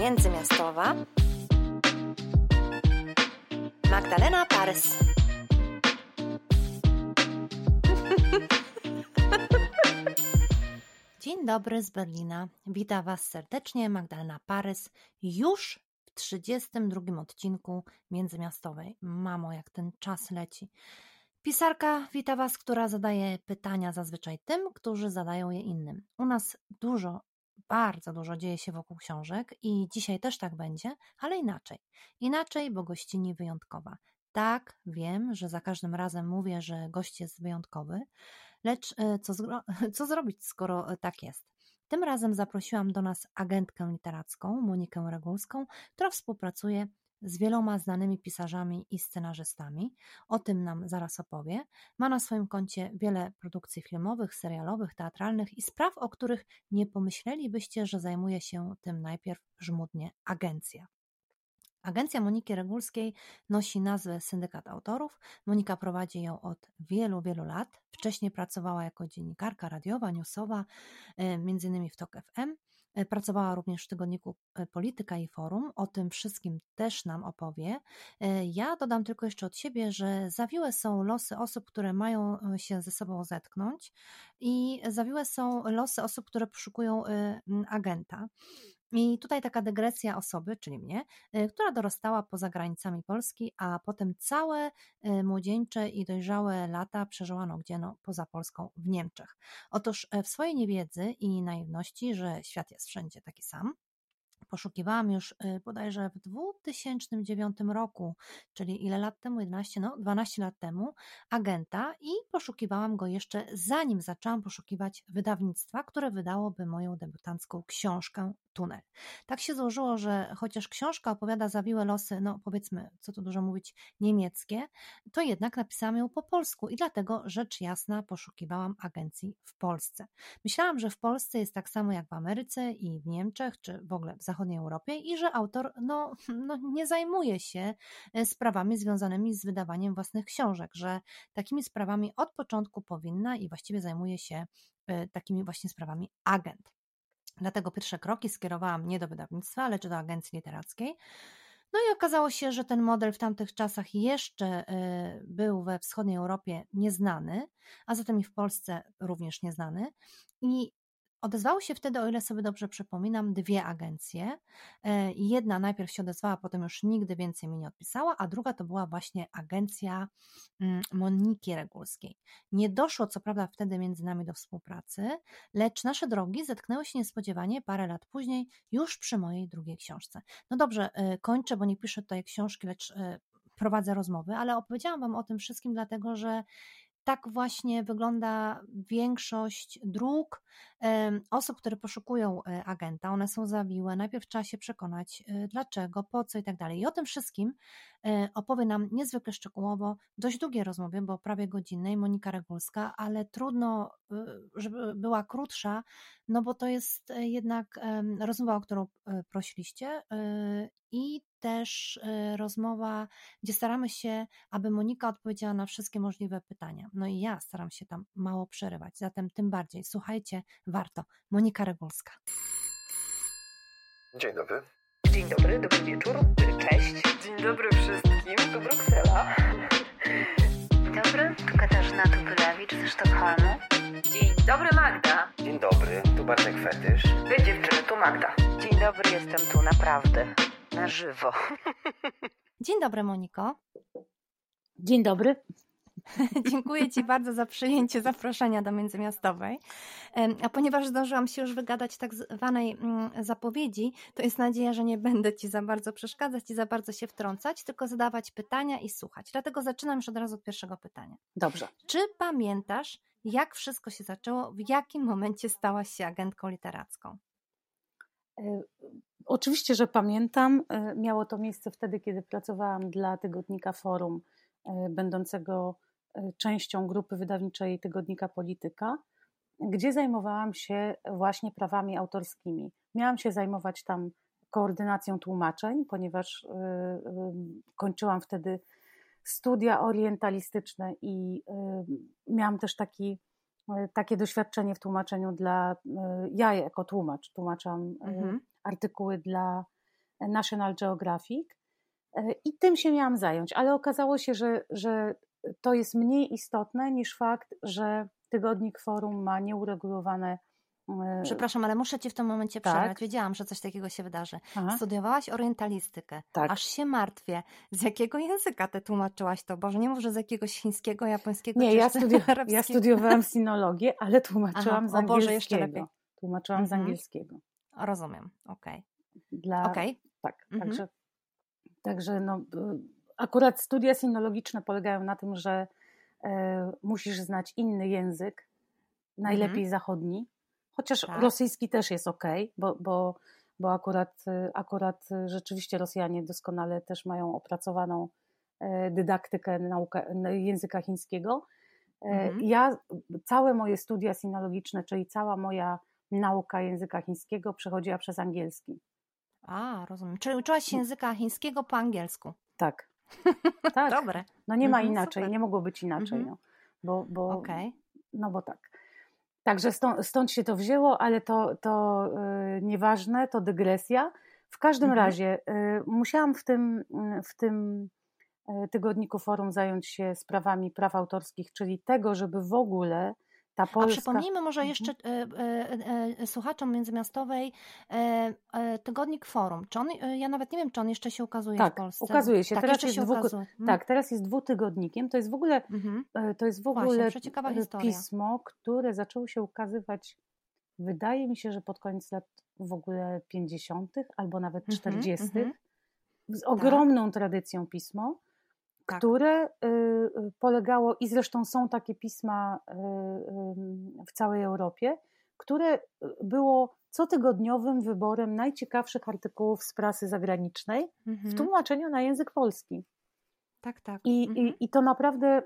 Międzymiastowa Magdalena Parys. Dzień dobry z Berlina. Witam Was serdecznie, Magdalena Parys. Już w 32 odcinku Międzymiastowej. Mamo, jak ten czas leci. Pisarka wita Was, która zadaje pytania zazwyczaj tym, którzy zadają je innym. U nas dużo, bardzo dużo dzieje się wokół książek i dzisiaj też tak będzie, ale inaczej. Inaczej, bo gościni wyjątkowa. Tak, wiem, że za każdym razem mówię, że gość jest wyjątkowy, lecz e, co, co zrobić, skoro e, tak jest? Tym razem zaprosiłam do nas agentkę literacką, Monikę Regulską, która współpracuje z wieloma znanymi pisarzami i scenarzystami. O tym nam zaraz opowie. Ma na swoim koncie wiele produkcji filmowych, serialowych, teatralnych i spraw, o których nie pomyślelibyście, że zajmuje się tym najpierw żmudnie agencja. Agencja Moniki Regulskiej nosi nazwę Syndykat Autorów. Monika prowadzi ją od wielu, wielu lat. Wcześniej pracowała jako dziennikarka radiowa, newsowa, między innymi w TOK FM. E, pracowała również w tygodniku e, Polityka i Forum. O tym wszystkim też nam opowie. Ja dodam tylko jeszcze od siebie, że zawiłe są losy osób, które mają się ze sobą zetknąć i zawiłe są losy osób, które poszukują agenta. I tutaj taka dygresja osoby, czyli mnie, y, która dorastała poza granicami Polski, a potem całe y, młodzieńcze i dojrzałe lata przeżyła no gdzie no poza Polską w Niemczech. Otóż e, w swojej niewiedzy i naiwności, że świat jest wszędzie taki sam, poszukiwałam już y, bodajże w 2009 roku, czyli ile lat temu? 11, no 12 lat temu, agenta i poszukiwałam go jeszcze zanim zaczęłam poszukiwać wydawnictwa, które wydałoby moją debiutancką książkę tunel. Tak się złożyło, że chociaż książka opowiada zawiłe losy, no powiedzmy, co tu dużo mówić, niemieckie, to jednak napisałam ją po polsku i dlatego rzecz jasna poszukiwałam agencji w Polsce. Myślałam, że w Polsce jest tak samo jak w Ameryce i w Niemczech, czy w ogóle w zachodniej Europie i że autor no, no, nie zajmuje się e, sprawami związanymi z wydawaniem własnych książek, że takimi sprawami od początku powinna i właściwie zajmuje się e, takimi właśnie sprawami agent. Dlatego pierwsze kroki skierowałam nie do wydawnictwa, lecz do agencji literackiej. No i okazało się, że ten model w tamtych czasach jeszcze e, był we wschodniej Europie nieznany, a zatem i w Polsce również nieznany. I Odezwały się wtedy, o ile sobie dobrze przypominam, dwie agencje. E, jedna najpierw się odezwała, potem już nigdy więcej mi nie odpisała, a druga to była właśnie agencja mm, Moniki Regulskiej. Nie doszło co prawda wtedy między nami do współpracy, lecz nasze drogi zetknęły się niespodziewanie parę lat później, już przy mojej drugiej książce. No dobrze, e, kończę, bo nie piszę tutaj książki, lecz e, prowadzę rozmowy, ale opowiedziałam Wam o tym wszystkim, dlatego że tak właśnie wygląda większość dróg osób, które poszukują e, agenta. One są zawiłe. Najpierw trzeba się przekonać, e, dlaczego, po co i tak dalej. I o tym wszystkim e, opowie nam niezwykle szczegółowo, dość długie rozmowy, bo prawie godzinnej, Monika Regulska, ale trudno, żeby była krótsza, no bo to jest jednak rozmowa, o którą prosiliście i też rozmowa, gdzie staramy się, aby Monika odpowiedziała na wszystkie możliwe pytania. No i ja staram się tam mało przerywać, zatem tym bardziej słuchajcie, warto. Monika Regulska. Dzień dobry. Dzień dobry, dobry wieczór, cześć. Dzień dobry wszystkim, to Bruksela. Dzień dobry, tu Katarzyna Tupylewicz ze Sztokholmu. Dzień dobry Magda. Dzień dobry, tu Bartek Fetysz. Wy dziewczyny, tu Magda. Dzień dobry, jestem tu naprawdę na żywo. Dzień dobry, Moniko. Dzień dobry. Dziękuję Ci bardzo za przyjęcie zaproszenia do Międzymiastowej. A ponieważ zdążyłam się już wygadać tak zwanej mm, zapowiedzi, to jest nadzieja, że nie będę Ci za bardzo przeszkadzać i za bardzo się wtrącać, tylko zadawać pytania i słuchać. Dlatego zaczynam już od razu od pierwszego pytania. Dobrze. Czy pamiętasz, jak wszystko się zaczęło, w jakim momencie stałaś się agentką literacką? E, oczywiście, że pamiętam. E, miało to miejsce wtedy, kiedy pracowałam dla tygodnika Forum, e, będącego częścią grupy wydawniczej tygodnika Polityka, gdzie zajmowałam się właśnie prawami autorskimi. Miałam się zajmować tam koordynacją tłumaczeń, ponieważ kończyłam wtedy studia orientalistyczne i miałam też taki takie doświadczenie w tłumaczeniu dla, ja jako tłumacz, tłumaczam mhm. artykuły dla National Geographic i tym się miałam zająć, ale okazało się, że, że to jest mniej istotne niż fakt, że tygodnik forum ma nieuregulowane E, Przepraszam, ale muszę Ci w tym momencie tak. przerwać. Wiedziałam, że coś takiego się wydarzy. Aha. Studiowałaś orientalistykę. Tak. Aż się martwię. Z jakiego języka Ty tłumaczyłaś to? Boże, nie mów, że z jakiegoś chińskiego, japońskiego Nie, ja, studi ja, studiowałam sinologię, ale tłumaczyłam Aha, z angielskiego. O Boże, jeszcze lepiej. Tłumaczyłam mhm. z angielskiego. Rozumiem, okej. Okay. Dla... Okay. Tak, mhm. także, także no, akurat studia sinologiczne polegają na tym, że e, musisz znać inny język, najlepiej mhm. zachodni, Chociaż tak. rosyjski też jest ok, bo, bo, bo akurat, akurat rzeczywiście Rosjanie doskonale też mają opracowaną e, dydaktykę nauka, języka chińskiego. E, mhm. Ja, całe moje studia sinologiczne, czyli cała moja nauka języka chińskiego przechodziła przez angielski. A, rozumiem. Czyli uczyłaś się języka chińskiego po angielsku? Tak. tak. Dobre. No nie ma mhm, inaczej, super. nie mogło być inaczej. Mhm. No, bo, bo, okay. no bo tak. Także stąd, stąd, się to wzięło, ale to, to yy, nieważne, to dygresja. W każdym mhm. razie yy, musiałam w tym, yy, w tym y, tygodniku forum zająć się sprawami praw autorskich, czyli tego, żeby w ogóle ta Polska... A przypomnijmy może mhm. jeszcze e, e, e, słuchaczom międzymiastowej tygodnik Forum. Czy on, ja nawet nie wiem, czy on jeszcze się ukazuje tak, w Polsce. ukazuje się. Tak, teraz jest się dwu... ukazuje. Mhm. Tak, teraz jest dwutygodnikiem. To jest w ogóle, mhm. to jest w ogóle Właśnie, pismo, które zaczęło się ukazywać wydaje mi się, że pod koniec lat w ogóle 50. albo nawet 40. Mhm, z ogromną tak. tradycją pismo tak. które y, y, polegało, i zresztą są takie pisma y, w całej Europie, które było cotygodniowym wyborem najciekawszych artykułów z prasy zagranicznej mhm. w tłumaczeniu na język polski. Tak, tak. I, mhm. i, i to naprawdę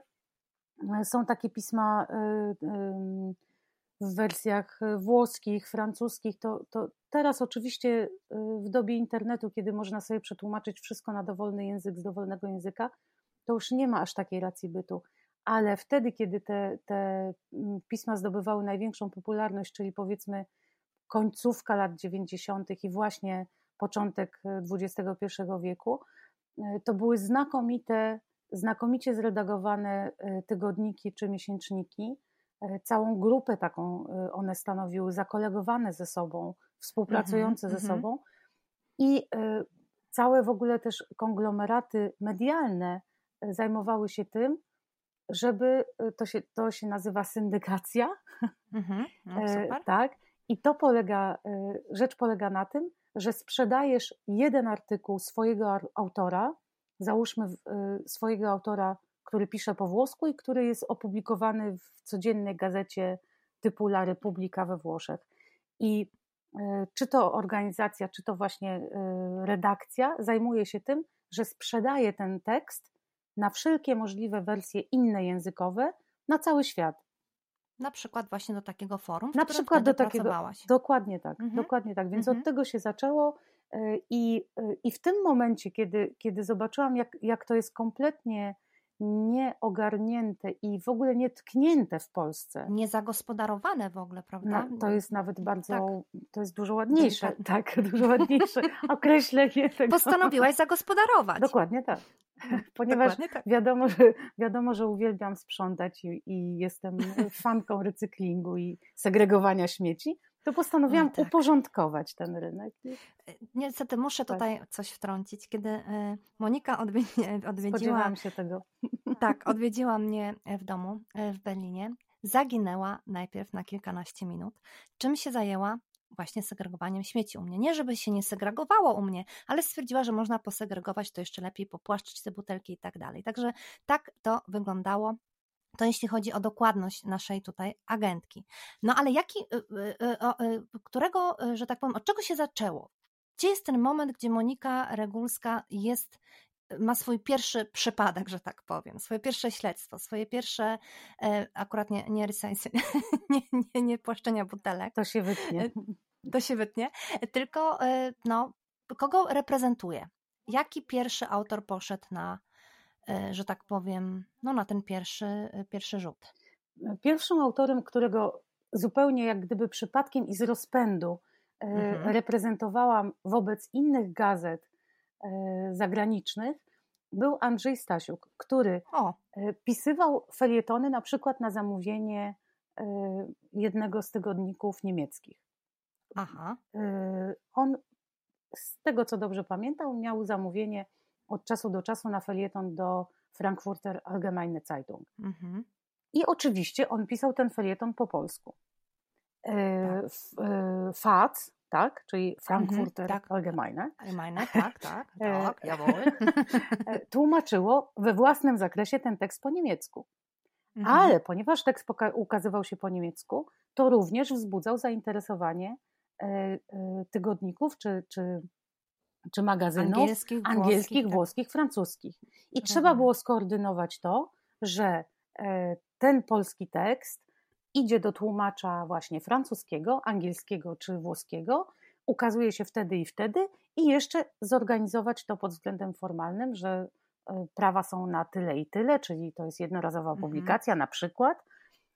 są takie pisma w wersjach włoskich, francuskich. To, to teraz oczywiście w dobie internetu, kiedy można sobie przetłumaczyć wszystko na dowolny język z dowolnego języka, to już nie ma aż takiej racji bytu. Ale wtedy, kiedy te, te mm, pisma zdobywały największą popularność, czyli powiedzmy końcówka lat 90. i właśnie początek XXI e, wieku, e, to były znakomite, znakomicie zredagowane e, tygodniki czy miesięczniki. Całą grupę taką one stanowiły, zakolegowane ze sobą, współpracujące mm -hmm, ze mm -hmm. sobą. I całe w ogóle też konglomeraty medialne zajmowały się tym, żeby y, to się, to się nazywa syndykacja. Mhm, no e, tak. I to polega, y, rzecz polega na tym, że sprzedajesz jeden artykuł swojego autora, załóżmy y, swojego autora, który pisze po włosku i który jest opublikowany w codziennej gazecie typu La Repubblica we Włoszech. I czy to organizacja, czy to właśnie redakcja zajmuje się tym, że sprzedaje ten tekst na wszelkie możliwe wersje inne językowe na cały świat. Na przykład właśnie do takiego forum, na przykład do takiego, pracowałaś. Dokładnie tak, mhm. dokładnie tak. Więc mhm. od tego się zaczęło e, i, e, i w tym momencie, kiedy, kiedy zobaczyłam, jak, jak to jest kompletnie nieogarnięte i w ogóle nietknięte w Polsce. Niezagospodarowane w ogóle, prawda? No, to jest nawet bardzo, tak. to jest dużo ładniejsze, tak, dużo ładniejsze określenie tego. Postanowiłaś zagospodarować. Dokładnie tak. Ponieważ tak. wiadomo, że, wiadomo, że uwielbiam sprzątać i, i jestem fanką recyklingu i segregowania śmieci, to postanowiłam no tak. uporządkować ten rynek. E, niestety muszę tak. tutaj coś wtrącić. Kiedy e, Monika odwiedziła... Spodziewałam się tego. Tak, odwiedziła mnie w domu e, w Berlinie. Zaginęła najpierw na kilkanaście minut. Czym się zajęła? Właśnie segregowaniem śmieci u mnie. Nie, żeby się nie segregowało u mnie, ale stwierdziła, że można posegregować to jeszcze lepiej, popłaszczyć te butelki i tak dalej. Także tak to wyglądało to jeśli chodzi o dokładność naszej tutaj agentki. No ale jaki, y, y, y, którego, że tak powiem, od czego się zaczęło? Gdzie jest ten moment, gdzie Monika Regulska jest, ma swój pierwszy przypadek, że tak powiem, swoje pierwsze śledztwo, swoje pierwsze, e, akurat nie, nie rysajcie, nie, nie, nie płaszczenia butelek. To się wytnie. E, to się wytnie, tylko e, no, kogo reprezentuje? Jaki pierwszy autor poszedł na że tak powiem, no na ten pierwszy, pierwszy rzut. Pierwszym autorem, którego zupełnie jak gdyby przypadkiem i z rozpędu Mhm. reprezentowałam wobec innych gazet zagranicznych, był Andrzej Stasiuk, który O, e, pisywał felietony na przykład na zamówienie e, jednego z tygodników niemieckich. aha. E, On, z tego co dobrze pamiętam, miał zamówienie od czasu do czasu na felieton do Frankfurter Allgemeine Zeitung. Mhm. I oczywiście on pisał ten felieton po polsku. E, Tak. e, FAC, tak, czyli Frankfurter tak. Allgemeine, Allgemeine, tak, tak, E, tak, jawohl. e, tłumaczyło we własnym zakresie ten tekst po niemiecku. Mhm. Ale ponieważ tekst ukazywał się po niemiecku, to również wzbudzał zainteresowanie e, e, tygodników czy, czy, czy magazynów Angielskich, angielskich, włoskich, włoskich, francuskich. I trzeba było skoordynować to, że e, ten polski tekst idzie do tłumacza właśnie francuskiego, angielskiego czy włoskiego, ukazuje się wtedy i wtedy i jeszcze zorganizować to pod względem formalnym, że e, prawa są na tyle i tyle, czyli to jest jednorazowa Mhm. publikacja na przykład,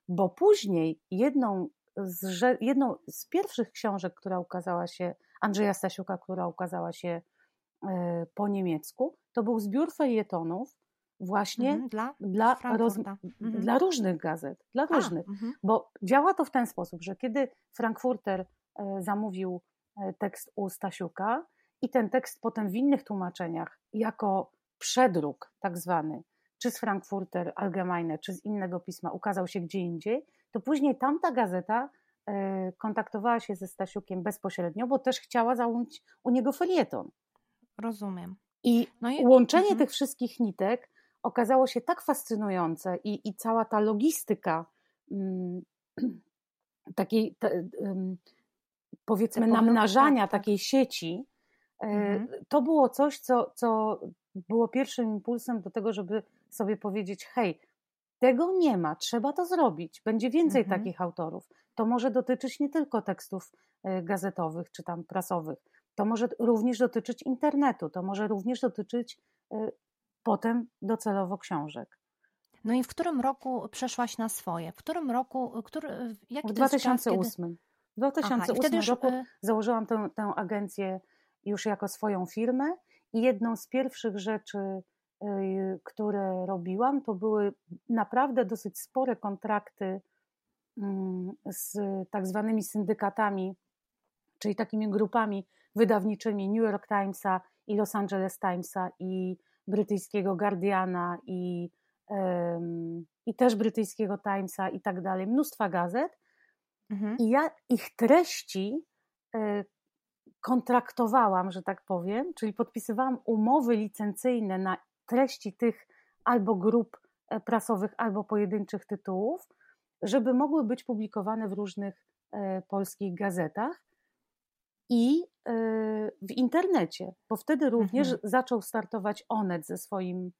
bo później jedną z, jedną z pierwszych książek, która ukazała się, Andrzeja Stasiuka, która ukazała się e, po niemiecku, to był zbiór felietonów właśnie Mhm, Dla dla, roz. Mhm. dla różnych gazet, dla A, różnych. mhm. Bo działa to w ten sposób, że kiedy Frankfurter e, zamówił e, tekst u Stasiuka i ten tekst potem w innych tłumaczeniach jako przedruk tak zwany, czy z Frankfurter Allgemeine, czy z innego pisma ukazał się gdzie indziej, to później tamta gazeta e, kontaktowała się ze Stasiukiem bezpośrednio, bo też chciała zająć u niego felieton. Rozumiem. I No i Łączenie mhm. tych wszystkich nitek okazało się tak fascynujące i, i cała ta logistyka mm, takiej, te, powiedzmy, namnażania tak, tak. takiej sieci, e, Mhm. to było coś, co, co było pierwszym impulsem do tego, żeby sobie powiedzieć: hej, tego nie ma, trzeba to zrobić. Będzie więcej Mhm. takich autorów. To może dotyczyć nie tylko tekstów e, gazetowych czy tam prasowych. To może również dotyczyć internetu, to może również dotyczyć e, potem docelowo książek. No i w którym roku przeszłaś na swoje? W którym roku, który, jaki W to jest czas, kiedy... 2008. W Aha, 2008 i wtedy już, roku y, założyłam tę, tę agencję już jako swoją firmę i jedną z pierwszych rzeczy, y, które robiłam, to były naprawdę dosyć spore kontrakty mm, z tak zwanymi syndykatami, czyli takimi grupami wydawniczymi New York Timesa i Los Angeles Timesa i brytyjskiego Guardiana i, i też brytyjskiego Timesa i tak dalej, mnóstwa gazet. Mhm. I ja ich treści e, kontraktowałam, że tak powiem, czyli podpisywałam umowy licencyjne na treści tych albo grup e, prasowych, albo pojedynczych tytułów, żeby mogły być publikowane w różnych e, polskich gazetach i e, w internecie, bo wtedy również Mhm. zaczął startować Onet ze swoim,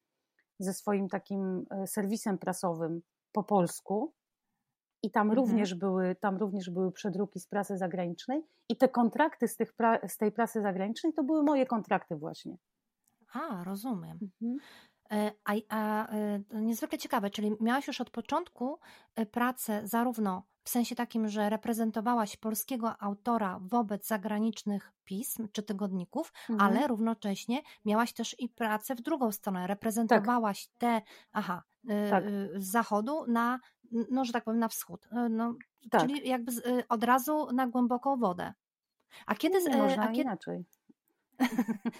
ze swoim takim e, serwisem prasowym po polsku. I tam, Mhm. również były, tam również były przedruki z prasy zagranicznej. I te kontrakty z, tych pra, z tej prasy zagranicznej to były moje kontrakty właśnie. A, rozumiem. Mhm. E, A, a e, niezwykle ciekawe, czyli miałaś już od początku e, pracę zarówno w sensie takim, że reprezentowałaś polskiego autora wobec zagranicznych pism czy tygodników, Mhm. ale równocześnie miałaś też i pracę w drugą stronę. Reprezentowałaś te, aha, e, Tak. e, z zachodu na, no, że tak powiem, na wschód. E, No, Tak. Czyli jakby z, e, od razu na głęboką wodę. A kiedy, Nie e, można a kiedy, inaczej.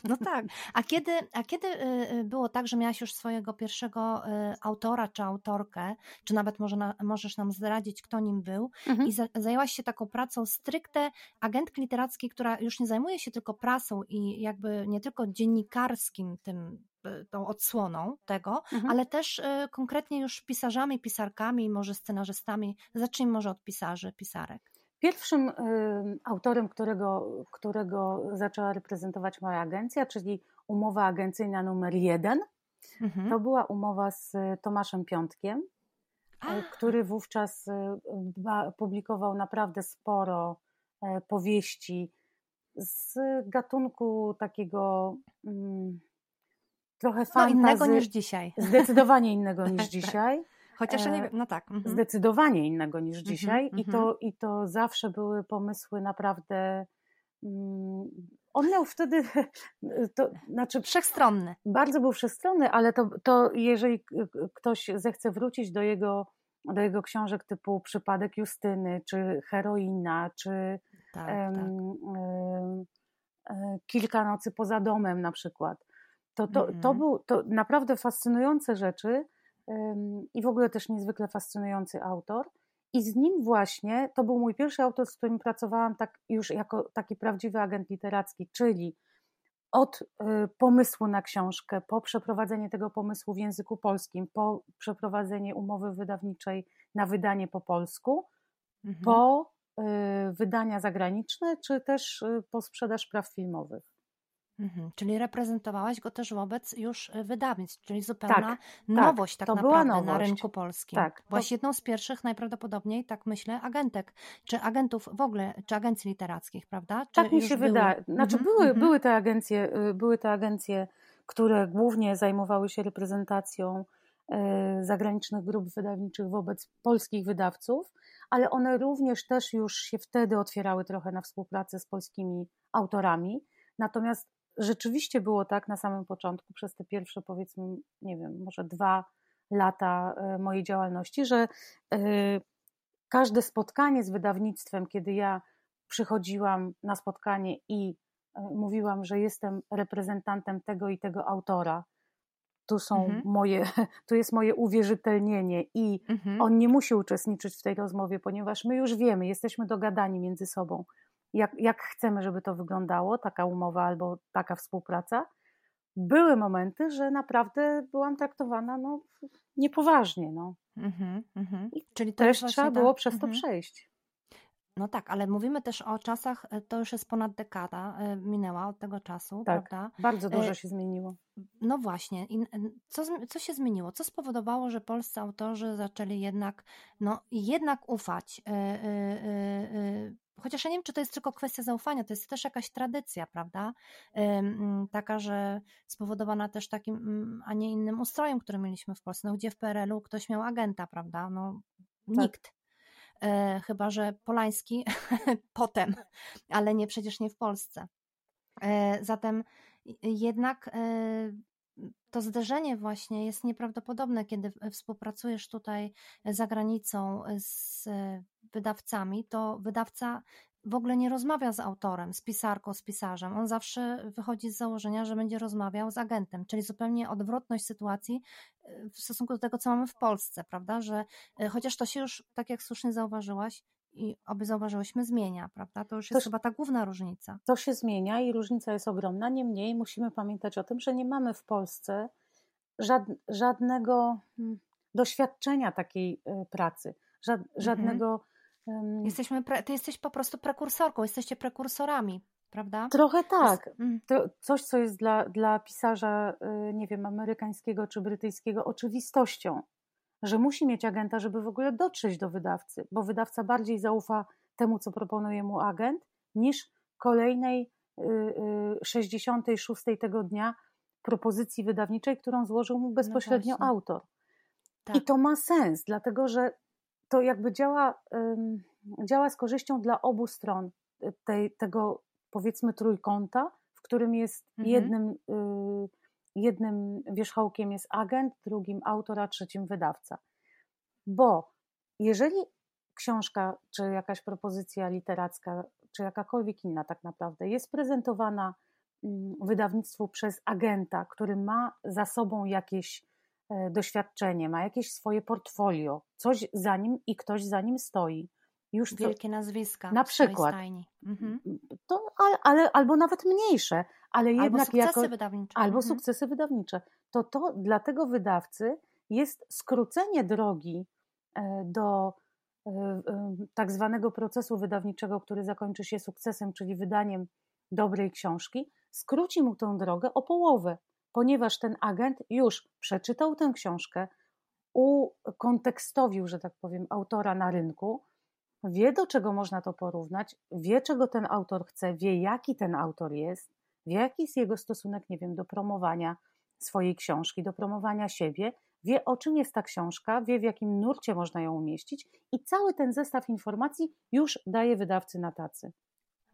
No tak. A kiedy, a kiedy y, y, było tak, że miałaś już swojego pierwszego y, autora czy autorkę, czy nawet może na, możesz nam zdradzić, kto nim był, Mhm. i za, zajęłaś się taką pracą stricte agentki literackiej, która już nie zajmuje się tylko prasą i jakby nie tylko dziennikarskim tym tą odsłoną tego, Mhm. ale też y, konkretnie już pisarzami, pisarkami, może scenarzystami. Zacznijmy może od pisarzy, pisarek. Pierwszym y, autorem, którego, którego zaczęła reprezentować moja agencja, czyli umowa agencyjna numer jeden, Mhm. to była umowa z Tomaszem Piątkiem, A, e, który wówczas ba- publikował naprawdę sporo e, powieści z gatunku takiego mm, trochę no, fantazy, innego niż dzisiaj. zdecydowanie innego niż Tak, tak. dzisiaj, Chociaż ja nie E, wiem, no tak. mhm. zdecydowanie innego niż dzisiaj i, mhm. to, i to zawsze były pomysły naprawdę mm, on miał wtedy, to znaczy Wszechstronny. bardzo był wszechstronny, ale to, to jeżeli ktoś zechce wrócić do jego, do jego książek typu Przypadek Justyny, czy Heroina, czy Tak, em, tak. em, e, Kilka nocy poza domem na przykład, to, to, to, Mhm. był, to naprawdę fascynujące rzeczy i w ogóle też niezwykle fascynujący autor. I z nim właśnie, to był mój pierwszy autor, z którym pracowałam tak już jako taki prawdziwy agent literacki, czyli od y, pomysłu na książkę, po przeprowadzenie tego pomysłu w języku polskim, po przeprowadzenie umowy wydawniczej na wydanie po polsku, Mhm. po y, wydania zagraniczne, czy też y, po sprzedaż praw filmowych. Mhm. Czyli reprezentowałaś go też wobec już y, wydawnictw, czyli zupełna Tak, nowość tak to była naprawdę na nowość. rynku polskim. Tak, to- Byłaś jedną z pierwszych najprawdopodobniej, tak myślę, agentek, czy agentów w ogóle, czy agencji literackich, prawda? Czy Tak mi się były? wydaje. Znaczy Mhm, były, mhm. były te agencje, y, były te agencje, które głównie zajmowały się reprezentacją y, zagranicznych grup wydawniczych wobec polskich wydawców, ale one również też już się wtedy otwierały trochę na współpracę z polskimi autorami. Natomiast rzeczywiście było tak na samym początku, przez te pierwsze powiedzmy, nie wiem, może dwa lata y, mojej działalności, że y, każde spotkanie z wydawnictwem, kiedy ja przychodziłam na spotkanie i e, mówiłam, że jestem reprezentantem tego i tego autora, tu są Mhm. moje, tu jest moje uwierzytelnienie i Mhm. on nie musi uczestniczyć w tej rozmowie, ponieważ my już wiemy, jesteśmy dogadani między sobą, jak, jak chcemy, żeby to wyglądało, taka umowa albo taka współpraca. Były momenty, że naprawdę byłam traktowana no, niepoważnie. No. Mhm, mhm. I Czyli Też trzeba ta- było przez to mhm. przejść. No tak, ale mówimy też o czasach, e, to już jest ponad dekada, e, minęła od tego czasu, Tak. prawda? Bardzo dużo E, się zmieniło. No właśnie, i co, co się zmieniło? Co spowodowało, że polscy autorzy zaczęli jednak, no, jednak ufać? Chociaż ja nie wiem, czy to jest tylko kwestia zaufania, to jest też jakaś tradycja, prawda? Taka, że spowodowana też takim, a nie innym ustrojem, który mieliśmy w Polsce. No, gdzie w PRL-u ktoś miał agenta, prawda? No, nikt. E, Chyba, że Polański potem, ale nie przecież nie w Polsce. E, Zatem jednak e, to zderzenie właśnie jest nieprawdopodobne, kiedy współpracujesz tutaj za granicą z wydawcami, to wydawca w ogóle nie rozmawia z autorem, z pisarką, z pisarzem. On zawsze wychodzi z założenia, że będzie rozmawiał z agentem, czyli zupełnie odwrotność sytuacji e, w stosunku do tego, co mamy w Polsce, prawda? Że e, chociaż to się już, tak jak słusznie zauważyłaś i oby zauważyłyśmy, zmienia, prawda? To już jest Toż- chyba ta główna różnica. To się zmienia i różnica jest ogromna. Niemniej musimy pamiętać o tym, że nie mamy w Polsce żad, żadnego mm, doświadczenia takiej y, pracy, żad, żadnego. ym, Jesteśmy, pre, ty jesteś po prostu prekursorką, jesteście prekursorami, prawda? Trochę tak. Mm, To coś, co jest dla, dla pisarza, y, nie wiem, amerykańskiego czy brytyjskiego oczywistością, że musi mieć agenta, żeby w ogóle dotrzeć do wydawcy, bo wydawca bardziej zaufa temu, co proponuje mu agent, niż kolejnej y, y, 66 tego dnia propozycji wydawniczej, którą złożył mu bezpośrednio właśnie. autor. tak. I to ma sens, dlatego że to jakby działa, działa z korzyścią dla obu stron y, tej, tego, powiedzmy, trójkąta, w którym jest Mhm. jednym, y, jednym wierzchołkiem jest agent, drugim autor, a trzecim wydawca. Bo jeżeli książka, czy jakaś propozycja literacka, czy jakakolwiek inna tak naprawdę jest prezentowana mm, wydawnictwu przez agenta, który ma za sobą jakieś e, doświadczenie, ma jakieś swoje portfolio, coś za nim i ktoś za nim stoi. Już Wielkie nazwiska. Na przykład. Stajni. Mhm. to, ale, albo nawet mniejsze, ale Albo jednak sukcesy jako, wydawnicze. albo Mhm. sukcesy wydawnicze. To to dla tego wydawcy jest skrócenie drogi e, do e, e, tak zwanego procesu wydawniczego, który zakończy się sukcesem, czyli wydaniem dobrej książki, skróci mu tę drogę o połowę, ponieważ ten agent już przeczytał tę książkę, ukontekstowił, że tak powiem, autora na rynku, wie do czego można to porównać, wie czego ten autor chce, wie jaki ten autor jest, wie jaki jest jego stosunek, nie wiem, do promowania swojej książki, do promowania siebie, wie o czym jest ta książka, wie w jakim nurcie można ją umieścić i cały ten zestaw informacji już daje wydawcy na tacy.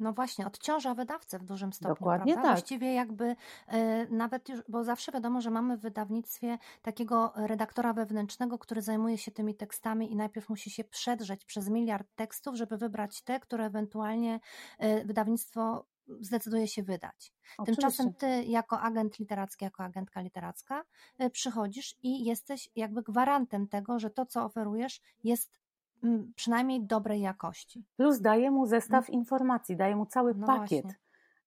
No właśnie, odciąża wydawcę w dużym stopniu. Dokładnie prawda? tak. Właściwie jakby e, nawet już, bo zawsze wiadomo, że mamy w wydawnictwie takiego redaktora wewnętrznego, który zajmuje się tymi tekstami i najpierw musi się przedrzeć przez miliard tekstów, żeby wybrać te, które ewentualnie e, wydawnictwo zdecyduje się wydać. Tymczasem Oczywiście. ty jako agent literacki, jako agentka literacka e, przychodzisz i jesteś jakby gwarantem tego, że to, co oferujesz jest przynajmniej dobrej jakości. Plus daje mu zestaw informacji, daje mu cały No pakiet. właśnie.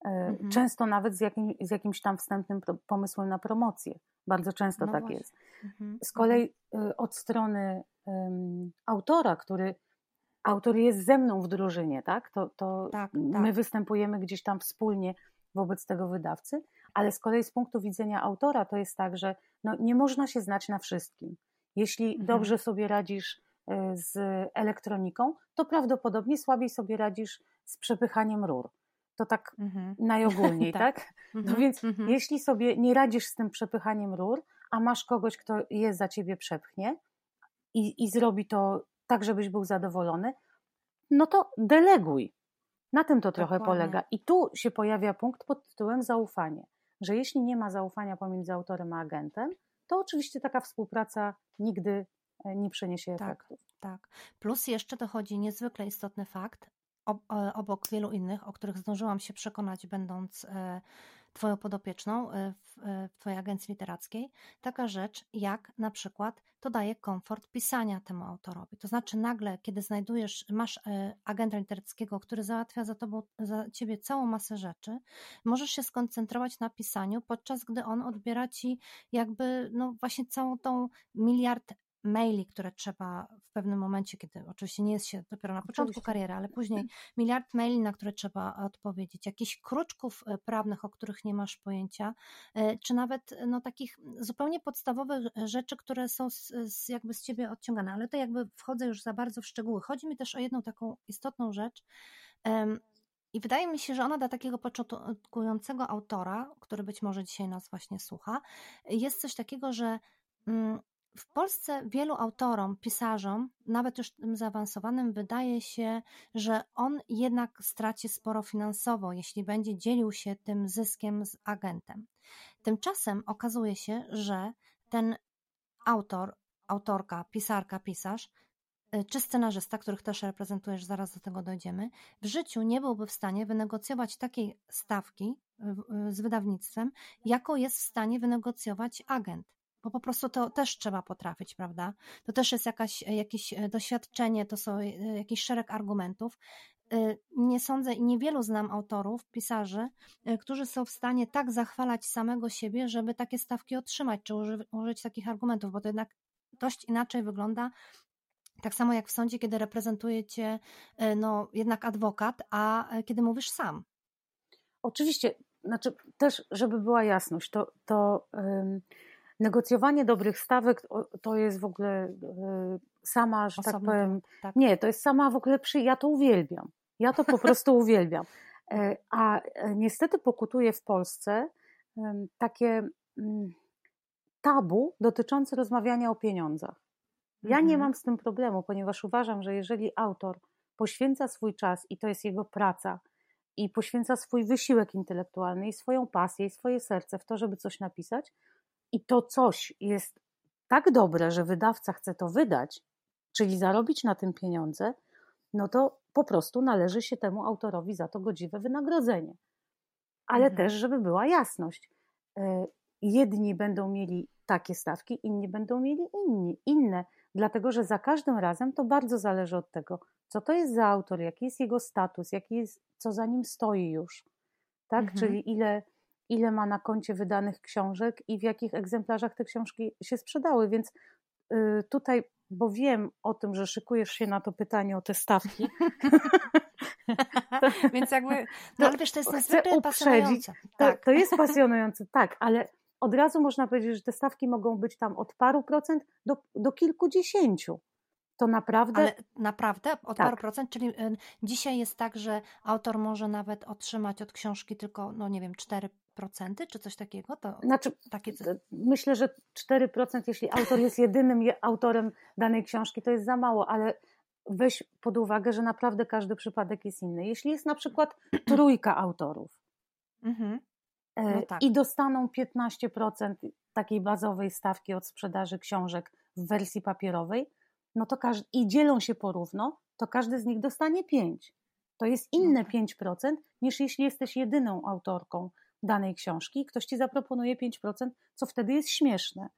E, Mhm. Często nawet z, jakim, z jakimś tam wstępnym pomysłem na promocję. Bardzo często No tak właśnie. jest. Mhm, Z kolei y, od strony ym, autora, który autor jest ze mną w drużynie, tak? To, to Tak, my tak. występujemy gdzieś tam wspólnie wobec tego wydawcy, ale z kolei z punktu widzenia autora to jest tak, że no, nie można się znać na wszystkim. Jeśli Mhm. dobrze sobie radzisz z elektroniką, to prawdopodobnie słabiej sobie radzisz z przepychaniem rur. To tak Mhm. najogólniej, Tak. tak? No Mhm, więc mhm. jeśli sobie nie radzisz z tym przepychaniem rur, a masz kogoś, kto je za ciebie przepchnie i, i zrobi to tak, żebyś był zadowolony, no to deleguj. Na tym to trochę Dokładnie. polega. I tu się pojawia punkt pod tytułem zaufanie. Że jeśli nie ma zaufania pomiędzy autorem a agentem, to oczywiście taka współpraca nigdy e, nie przyniesie Tak. efektów. Tak. Plus jeszcze dochodzi niezwykle istotny fakt, e, obok wielu innych, o których zdążyłam się przekonać, będąc e, Twoją podopieczną e, w, e, w Twojej agencji literackiej, taka rzecz jak na przykład to daje komfort pisania temu autorowi. To znaczy nagle, kiedy znajdujesz, masz e, agenta literackiego, który załatwia za, tobą, za Ciebie całą masę rzeczy, możesz się skoncentrować na pisaniu, podczas gdy on odbiera Ci jakby no właśnie całą tą miliard maili, które trzeba w pewnym momencie, kiedy oczywiście nie jest się dopiero na początku Oczywiście. kariery, ale później miliard maili, na które trzeba odpowiedzieć, jakichś kruczków e, prawnych, o których nie masz pojęcia, e, czy nawet no, takich zupełnie podstawowych rzeczy, które są z, z, jakby z ciebie odciągane. Ale to jakby wchodzę już za bardzo w szczegóły. Chodzi mi też o jedną taką istotną rzecz. I wydaje mi się, że ona dla takiego początkującego autora, który być może dzisiaj nas właśnie słucha, jest coś takiego, że mm, w Polsce wielu autorom, pisarzom, nawet już tym zaawansowanym, wydaje się, że on jednak straci sporo finansowo, jeśli będzie dzielił się tym zyskiem z agentem. Tymczasem okazuje się, że ten autor, autorka, pisarka, pisarz, y, czy scenarzysta, których też reprezentujesz, zaraz do tego dojdziemy, w życiu nie byłby w stanie wynegocjować takiej stawki y, z wydawnictwem, jaką jest w stanie wynegocjować agent. Bo po prostu to też trzeba potrafić, prawda? To też jest jakaś, jakieś e, doświadczenie, to są e, jakiś szereg argumentów. E, Nie sądzę i niewielu znam autorów, pisarzy, e, którzy są w stanie tak zachwalać samego siebie, żeby takie stawki otrzymać, czy uży, użyć takich argumentów, bo to jednak dość inaczej wygląda. Tak samo jak w sądzie, kiedy reprezentuje cię e, no, jednak adwokat, a e, kiedy mówisz sam. Oczywiście, znaczy też, żeby była jasność, to, to negocjowanie dobrych stawek to, jest w ogóle y, sama, że tak powiem, tak. nie, to jest sama w ogóle przy, ja to uwielbiam. Ja to po prostu uwielbiam. E, A e, niestety pokutuje w Polsce takie mm, tabu dotyczące rozmawiania o pieniądzach. Ja nie Mhm. mam z tym problemu, ponieważ uważam, że jeżeli autor poświęca swój czas i to jest jego praca, i poświęca swój wysiłek intelektualny, i swoją pasję, i swoje serce w to, żeby coś napisać, i to coś jest tak dobre, że wydawca chce to wydać, czyli zarobić na tym pieniądze, no to po prostu należy się temu autorowi za to godziwe wynagrodzenie. Ale Mhm. też, żeby była jasność. e, Jedni będą mieli takie stawki, inni będą mieli inni, inne, dlatego że za każdym razem to bardzo zależy od tego, co to jest za autor, jaki jest jego status, jaki jest, co za nim stoi już. Tak? Mhm. Czyli ile, ile ma na koncie wydanych książek i w jakich egzemplarzach te książki się sprzedały. Więc y, tutaj, bo wiem o tym, że szykujesz się na to pytanie o te stawki, Więc jakby, no To ale wiesz, to jest niezwykle pasjonujące. to, Tak. to jest pasjonujące, tak, ale od razu można powiedzieć, że te stawki mogą być tam od paru procent do, do kilkudziesięciu. To naprawdę Ale naprawdę od Tak. paru procent, czyli y, dzisiaj jest tak, że autor może nawet otrzymać od książki tylko, no nie wiem, 4% czy coś takiego? To Znaczy, takie myślę, że 4%, jeśli autor jest jedynym je- autorem danej książki, to jest za mało, ale weź pod uwagę, że naprawdę każdy przypadek jest inny. Jeśli jest na przykład trójka autorów Mhm. e, No tak. i dostaną 15% takiej bazowej stawki od sprzedaży książek w wersji papierowej, no to każdy, i dzielą się porówno, to każdy z nich dostanie 5. To jest inne No tak. 5% niż jeśli jesteś jedyną autorką danej książki ktoś ci zaproponuje 5%, co wtedy jest śmieszne.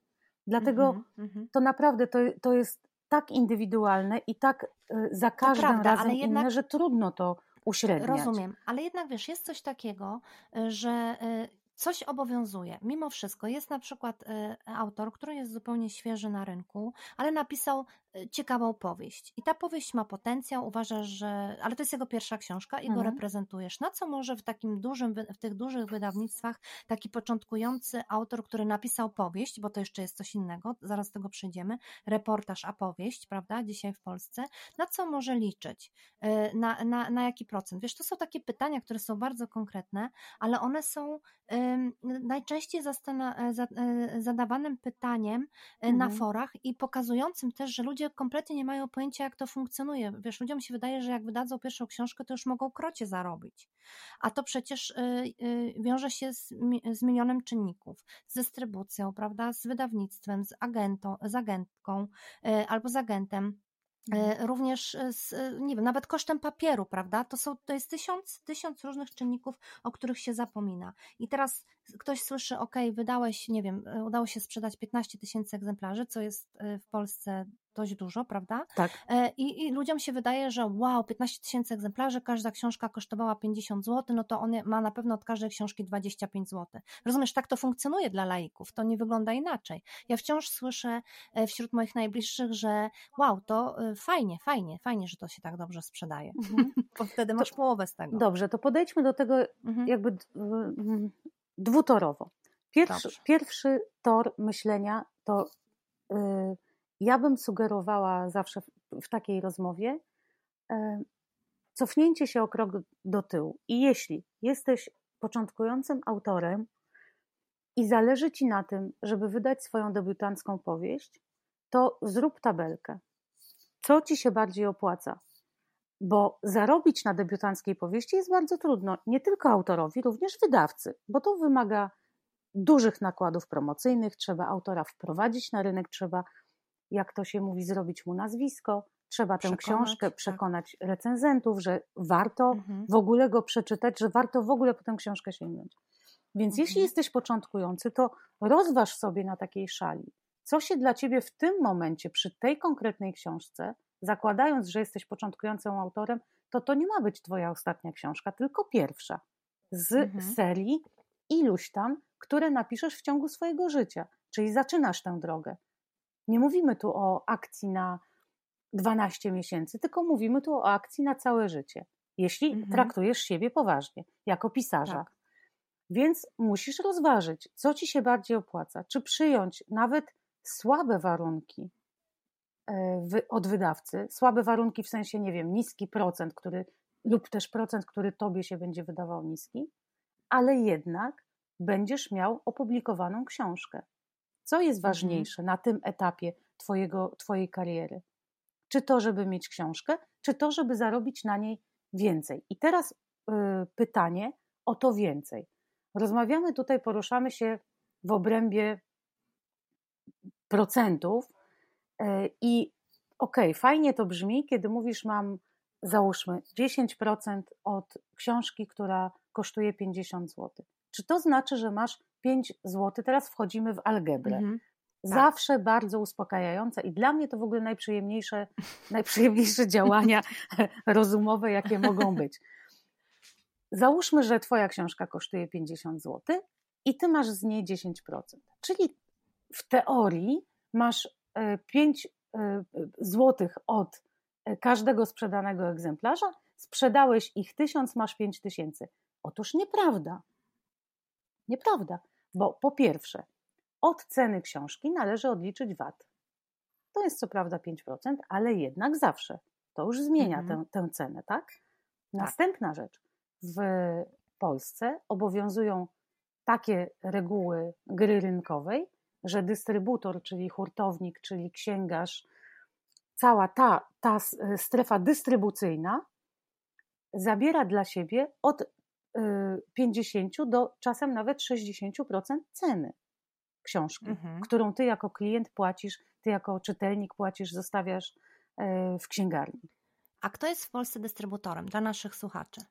Dlatego Mhm, mhm. to naprawdę to, to jest tak indywidualne i tak y, za każdym prawda, razem ale inne, jednak- że trudno to uśredniać. Rozumiem, ale jednak wiesz, jest coś takiego, y, że y, coś obowiązuje. Mimo wszystko jest na przykład autor, który jest zupełnie świeży na rynku, ale napisał ciekawą powieść. I ta powieść ma potencjał, uważasz, że. Ale to jest jego pierwsza książka i go Mhm. reprezentujesz. Na co może w takim dużym, w tych dużych wydawnictwach taki początkujący autor, który napisał powieść, bo to jeszcze jest coś innego, zaraz do tego przejdziemy, reportaż, a powieść, prawda, dzisiaj w Polsce, na co może liczyć? Y, Na, na, na jaki procent? Wiesz, to są takie pytania, które są bardzo konkretne, ale one są ym, najczęściej e, zadawanym pytaniem e, na Mhm. forach i pokazującym też, że ludzie kompletnie nie mają pojęcia, jak to funkcjonuje. Wiesz, ludziom się wydaje, że jak wydadzą pierwszą książkę, to już mogą krocie zarobić. A to przecież y, y, wiąże się z, z milionem czynników. Z dystrybucją, prawda, z wydawnictwem, z, agentą, z agentką y, albo z agentem. Mhm. Również z, nie wiem, nawet kosztem papieru, prawda? To, są, to jest tysiąc, tysiąc różnych czynników, o których się zapomina. I teraz ktoś słyszy, ok, wydałeś, nie wiem, udało się sprzedać 15 tysięcy egzemplarzy, co jest w Polsce dość dużo, prawda? Tak. E, I, I ludziom się wydaje, że wow, 15 tysięcy egzemplarzy, każda książka kosztowała 50 zł, no to on ma na pewno od każdej książki 25 zł. Rozumiesz, tak to funkcjonuje dla laików, to nie wygląda inaczej. Ja wciąż słyszę e, wśród moich najbliższych, że wow, to e, fajnie, fajnie, fajnie, że to się tak dobrze sprzedaje, Mhm. bo wtedy masz połowę z tego. Dobrze, to podejdźmy do tego Mhm. jakby dwutorowo. Pierwszy, pierwszy tor myślenia to y, ja bym sugerowała zawsze w, takiej rozmowie y, cofnięcie się o krok do tyłu. I jeśli jesteś początkującym autorem i zależy ci na tym, żeby wydać swoją debiutancką powieść, to zrób tabelkę. Co ci się bardziej opłaca? Bo zarobić na debiutanckiej powieści jest bardzo trudno. Nie tylko autorowi, również wydawcy, bo to wymaga dużych nakładów promocyjnych, trzeba autora wprowadzić na rynek, trzeba, jak to się mówi, zrobić mu nazwisko, trzeba tę Przekonać, książkę tak. przekonać recenzentów, że warto Mhm. w ogóle go przeczytać, że warto w ogóle po tę książkę sięgnąć. Więc Mhm. jeśli jesteś początkujący, to rozważ sobie na takiej szali, co się dla ciebie w tym momencie, przy tej konkretnej książce, zakładając, że jesteś początkującym autorem, to to nie ma być twoja ostatnia książka, tylko pierwsza z Mhm. serii iluś tam, które napiszesz w ciągu swojego życia. Czyli zaczynasz tę drogę. Nie mówimy tu o akcji na 12 miesięcy, tylko mówimy tu o akcji na całe życie. Jeśli Mhm. traktujesz siebie poważnie, jako pisarza. Tak. Więc musisz rozważyć, co ci się bardziej opłaca. Czy przyjąć nawet słabe warunki e, od wydawcy, słabe warunki w sensie, nie wiem, niski procent, który, lub też procent, który tobie się będzie wydawał niski, ale jednak będziesz miał opublikowaną książkę. Co jest Mhm. ważniejsze na tym etapie twojego, twojej kariery? Czy to, żeby mieć książkę, czy to, żeby zarobić na niej więcej? I teraz y, pytanie o to więcej. Rozmawiamy tutaj, poruszamy się w obrębie procentów y, i okej, fajnie to brzmi, kiedy mówisz, mam załóżmy 10% od książki, która kosztuje 50 zł. Czy to znaczy, że masz 5 zł? Teraz wchodzimy w algebrę. Mhm. Zawsze bardzo uspokajające i dla mnie to w ogóle najprzyjemniejsze, najprzyjemniejsze działania rozumowe, jakie mogą być. Załóżmy, że Twoja książka kosztuje 50 zł i Ty masz z niej 10%. Czyli w teorii masz 5 zł od e, każdego sprzedanego egzemplarza, sprzedałeś ich 1000, masz 5000. Otóż nieprawda. Nieprawda, bo po pierwsze, od ceny książki należy odliczyć VAT. To jest co prawda 5%, ale jednak zawsze. To już zmienia Mhm. tę, tę cenę, tak? Następna rzecz. W Polsce obowiązują takie reguły gry rynkowej, że dystrybutor, czyli hurtownik, czyli księgarz, cała ta, ta strefa dystrybucyjna zabiera dla siebie od 50 do czasem nawet 60% ceny książki, mhm. którą ty jako klient płacisz, ty jako czytelnik płacisz, zostawiasz w księgarni. A kto jest w Polsce dystrybutorem dla naszych słuchaczy?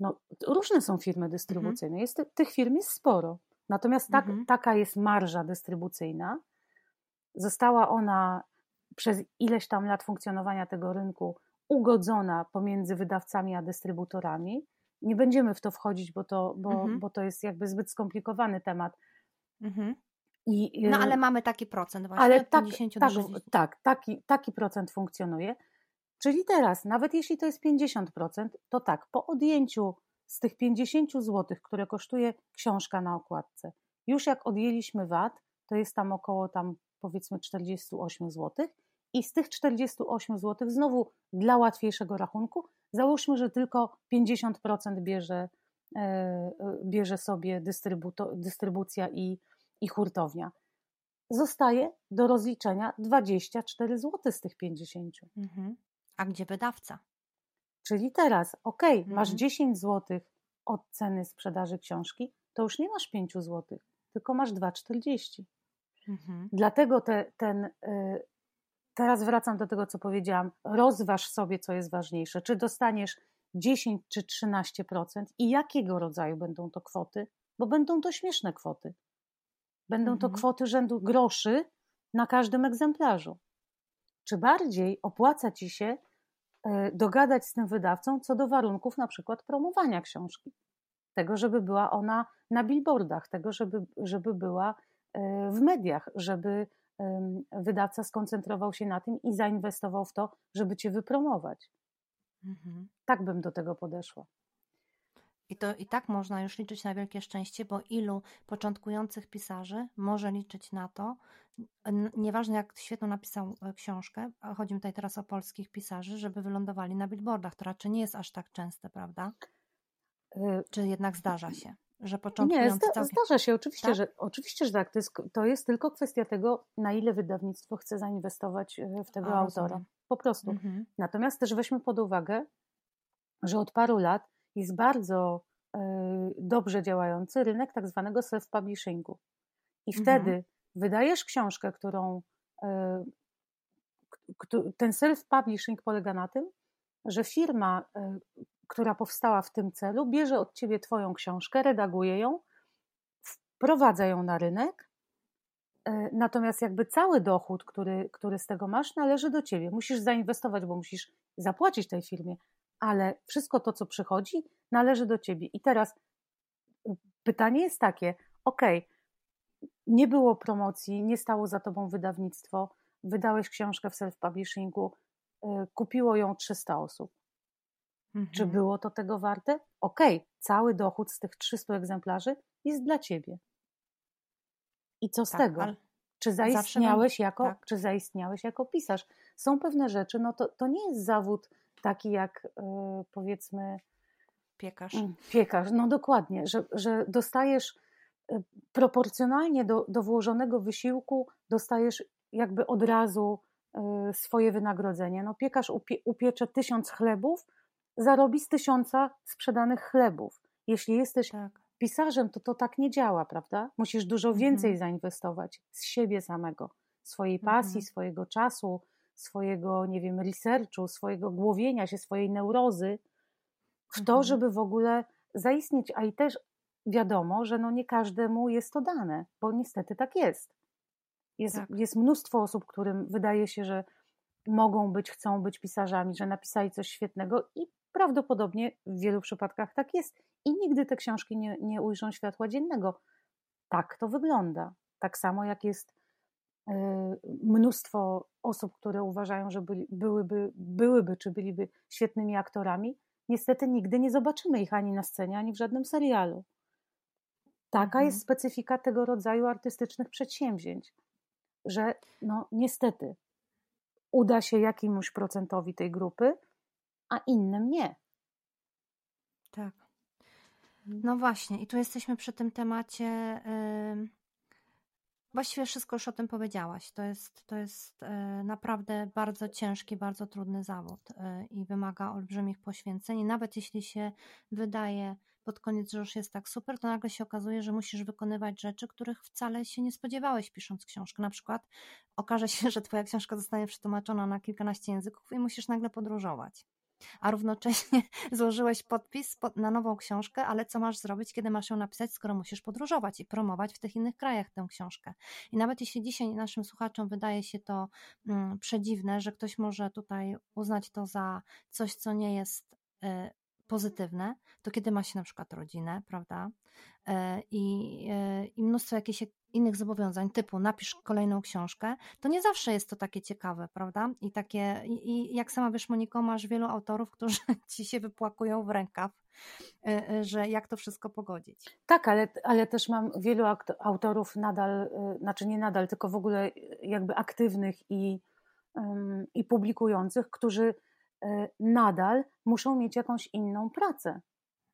No, różne są firmy dystrybucyjne. Mhm. Jest, tych firm jest sporo. Natomiast tak, mhm. taka jest marża dystrybucyjna. Została ona przez ileś tam lat funkcjonowania tego rynku ugodzona pomiędzy wydawcami a dystrybutorami. Nie będziemy w to wchodzić, bo to, bo, mhm. bo to jest jakby zbyt skomplikowany temat. Mhm. I, no ale mamy taki procent właśnie, ale tak, 50 tak, tak, taki, taki procent funkcjonuje. Czyli teraz, nawet jeśli to jest 50%, to tak, po odjęciu z tych 50 zł, które kosztuje książka na okładce, już jak odjęliśmy VAT, to jest tam około tam powiedzmy 48 zł i z tych 48 zł znowu dla łatwiejszego rachunku załóżmy, że tylko 50% bierze, e, bierze sobie dystrybucja i, i hurtownia. Zostaje do rozliczenia 24 zł z tych 50. Mhm. A gdzie wydawca? Czyli teraz, ok, mhm. masz 10 zł od ceny sprzedaży książki, to już nie masz 5 zł, tylko masz 2,40. Mhm. Dlatego te, ten, y, teraz wracam do tego, co powiedziałam, rozważ sobie, co jest ważniejsze. Czy dostaniesz 10 czy 13% i jakiego rodzaju będą to kwoty, bo będą to śmieszne kwoty. Będą to mhm. kwoty rzędu groszy na każdym egzemplarzu. Czy bardziej opłaca ci się E, dogadać z tym wydawcą co do warunków na przykład promowania książki. Tego, żeby była ona na billboardach, tego, żeby, żeby była e, w mediach, żeby wydawca skoncentrował się na tym i zainwestował w to, żeby cię wypromować. Mhm. Tak bym do tego podeszła. I, to, I tak można już liczyć na wielkie szczęście, bo ilu początkujących pisarzy może liczyć na to, nieważne jak świetną napisał e, książkę, a chodzi mi tutaj teraz o polskich pisarzy, żeby wylądowali na billboardach. To raczej nie jest aż tak częste, prawda? Y, Czy jednak zdarza się? Że początkujący nie, zda, całkiem... zdarza się, oczywiście, tak? że, oczywiście, że tak. To jest, to jest tylko kwestia tego, na ile wydawnictwo chce zainwestować e, w tego a, autora. Rozumiem. Po prostu. Mhm. Natomiast też weźmy pod uwagę, że od paru lat jest bardzo y, dobrze działający rynek tak zwanego self-publishingu. I mhm. wtedy wydajesz książkę, którą e, ten self-publishing polega na tym, że firma, która powstała w tym celu, bierze od ciebie twoją książkę, redaguje ją, wprowadza ją na rynek, e, natomiast jakby cały dochód, który, który z tego masz, należy do ciebie. Musisz zainwestować, bo musisz zapłacić tej firmie, ale wszystko to, co przychodzi, należy do ciebie. I teraz pytanie jest takie, ok, nie było promocji, nie stało za tobą wydawnictwo, wydałeś książkę w self-publishingu, y, kupiło ją 300 osób. Mhm. Czy było to tego warte? Okej, okay, cały dochód z tych 300 egzemplarzy jest dla ciebie. I co z tak, tego? Czy zaistniałeś, jako, tak. czy zaistniałeś jako pisarz? Są pewne rzeczy, no to, to nie jest zawód taki jak yy, powiedzmy. Piekarz. Mm, piekarz, no dokładnie, że, że dostajesz proporcjonalnie do, do włożonego wysiłku dostajesz jakby od razu e, swoje wynagrodzenie. No piekarz upie, upiecze tysiąc chlebów, zarobi z tysiąca sprzedanych chlebów. Jeśli jesteś tak. pisarzem, to to tak nie działa, prawda? Musisz dużo mhm. więcej mhm. zainwestować z siebie samego, swojej pasji, mhm. swojego czasu, swojego, nie wiem, researchu, swojego głowienia się, swojej neurozy w to, mhm. żeby w ogóle zaistnieć, a i też wiadomo, że no nie każdemu jest to dane, bo niestety tak jest. Jest, tak. jest mnóstwo osób, którym wydaje się, że mogą być, chcą być pisarzami, że napisali coś świetnego i prawdopodobnie w wielu przypadkach tak jest. I nigdy te książki nie, nie ujrzą światła dziennego. Tak to wygląda. Tak samo jak jest y, mnóstwo osób, które uważają, że byli, byłyby, byłyby czy byliby świetnymi aktorami. Niestety nigdy nie zobaczymy ich ani na scenie, ani w żadnym serialu. Taka mhm. jest specyfika tego rodzaju artystycznych przedsięwzięć, że no niestety uda się jakiemuś procentowi tej grupy, a innym nie. Tak. Mhm. No właśnie, i tu jesteśmy przy tym temacie Właściwie wszystko już o tym powiedziałaś. To jest, to jest e, naprawdę bardzo ciężki, bardzo trudny zawód e, i wymaga olbrzymich poświęceń. I nawet jeśli się wydaje pod koniec, że już jest tak super, to nagle się okazuje, że musisz wykonywać rzeczy, których wcale się nie spodziewałeś pisząc książkę. Na przykład okaże się, że twoja książka zostanie przetłumaczona na kilkanaście języków i musisz nagle podróżować a równocześnie złożyłeś podpis na nową książkę, ale co masz zrobić, kiedy masz ją napisać, skoro musisz podróżować i promować w tych innych krajach tę książkę. I nawet jeśli dzisiaj naszym słuchaczom wydaje się to mm, przedziwne, że ktoś może tutaj uznać to za coś, co nie jest y, pozytywne, to kiedy ma się na przykład rodzinę, prawda? E, I, e, i mnóstwo jakichś innych zobowiązań, typu napisz kolejną książkę, to nie zawsze jest to takie ciekawe, prawda? I takie, i, i jak sama wiesz, Moniko, masz wielu autorów, którzy ci się wypłakują w rękaw, e, że jak to wszystko pogodzić. Tak, ale, ale też mam wielu autorów nadal, znaczy nie nadal, tylko w ogóle jakby aktywnych i, i publikujących, którzy nadal muszą mieć jakąś inną pracę,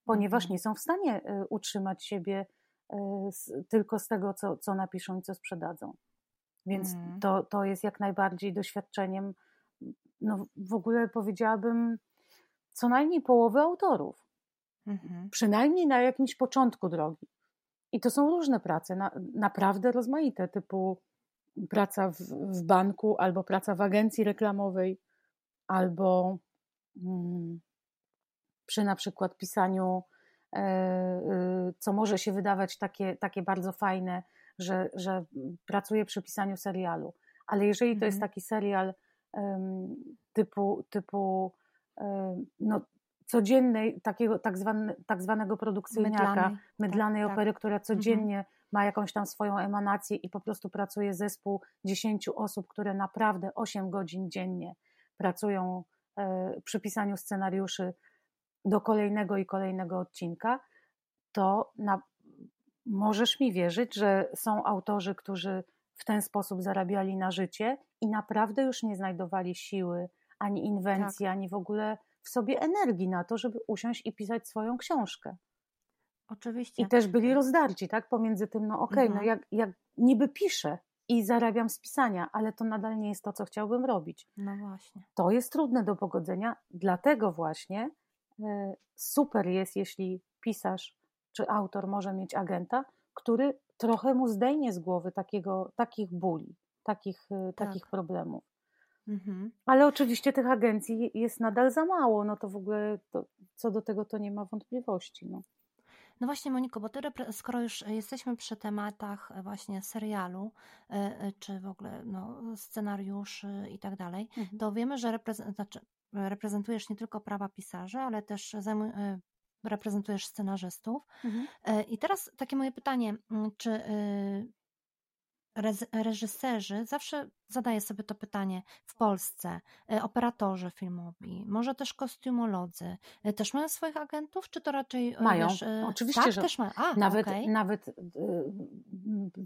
ponieważ mhm. nie są w stanie utrzymać siebie E, tylko z tego, co, co napiszą i co sprzedadzą. Więc mm. to, to jest jak najbardziej doświadczeniem, no w ogóle powiedziałabym, co najmniej połowy autorów. Mm-hmm. Przynajmniej na jakimś początku drogi. I to są różne prace, na, naprawdę rozmaite, typu praca w, w, banku, albo praca w agencji reklamowej, albo mm, przy na przykład pisaniu co może się wydawać takie, takie bardzo fajne, że, że pracuję przy pisaniu serialu. Ale jeżeli to jest mhm. taki serial typu, typu no, codziennej, takiego tak, zwany, tak zwanego produkcyjniaka, mydlanej, mydlanej tak, opery, tak. która mhm. codziennie mhm. ma jakąś tam swoją emanację i po prostu pracuje zespół 10 osób, które naprawdę 8 godzin dziennie pracują e, przy pisaniu scenariuszy do kolejnego i kolejnego odcinka, to na, możesz mi wierzyć, że są autorzy, którzy w ten sposób zarabiali na życie i naprawdę już nie znajdowali siły, ani inwencji, tak. ani w ogóle w sobie energii na to, żeby usiąść i pisać swoją książkę. Oczywiście. I też byli rozdarci, tak? Pomiędzy tym, no okej, okay, mhm. no jak, jak niby piszę i zarabiam z pisania, ale to nadal nie jest to, co chciałbym robić. No właśnie. To jest trudne do pogodzenia, dlatego właśnie super jest, jeśli pisarz czy autor może mieć agenta, który trochę mu zdejmie z głowy takiego, takich bóli, takich, e, tak. takich problemów. Mhm. Ale oczywiście tych agencji jest nadal za mało, no to w ogóle to, co do tego to nie ma wątpliwości. No. No właśnie, Moniko, bo ty, skoro już jesteśmy przy tematach właśnie serialu, e, czy w ogóle no, scenariuszy i tak dalej, mhm. to wiemy, że reprezent, znaczy, reprezentujesz nie tylko prawa pisarzy, ale też e, reprezentujesz scenarzystów. Mhm. E, I teraz takie moje pytanie, czy y, reżyserzy, zawsze zadaję sobie to pytanie w Polsce, e, operatorzy filmowi, może też kostiumolodzy, też mają swoich agentów, czy to raczej mają? Wiesz, Oczywiście, tak, że też mają. A, nawet, okay. nawet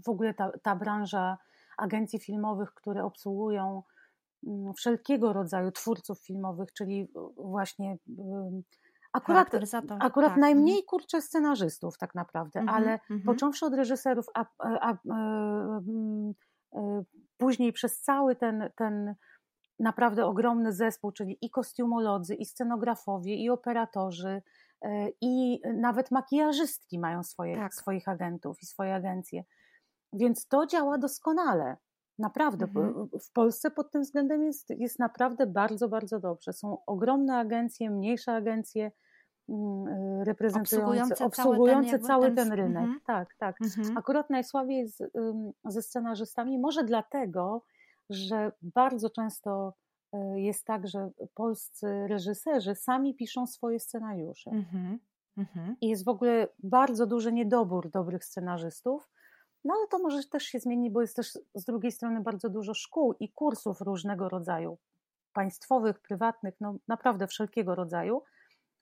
w ogóle ta, ta branża agencji filmowych, które obsługują wszelkiego rodzaju twórców filmowych, czyli właśnie akurat, akurat tak. najmniej mhm. kurczę scenarzystów tak naprawdę, mm -hmm, ale mm -hmm. począwszy od reżyserów, a, a, a, a, później przez cały ten, ten naprawdę ogromny zespół, czyli i kostiumolodzy, i scenografowie, i operatorzy, e, i nawet makijażystki mają swoje, tak. swoich agentów i swoje agencje. Więc to działa doskonale. Naprawdę, mhm. w Polsce pod tym względem jest, jest naprawdę bardzo, bardzo dobrze. Są ogromne agencje, mniejsze agencje mm, y, reprezentujące, obsługujące, obsługujące cały ten, cały ten rynek. Mhm. Tak, tak. Mhm. Akurat najsłabiej jest ze scenarzystami, może dlatego, że bardzo często y, jest tak, że polscy reżyserzy sami piszą swoje scenariusze. Mhm. Mhm. I jest w ogóle bardzo duży niedobór dobrych scenarzystów. No ale to może też się zmieni, bo jest też z drugiej strony bardzo dużo szkół i kursów różnego rodzaju, państwowych, prywatnych, no naprawdę wszelkiego rodzaju,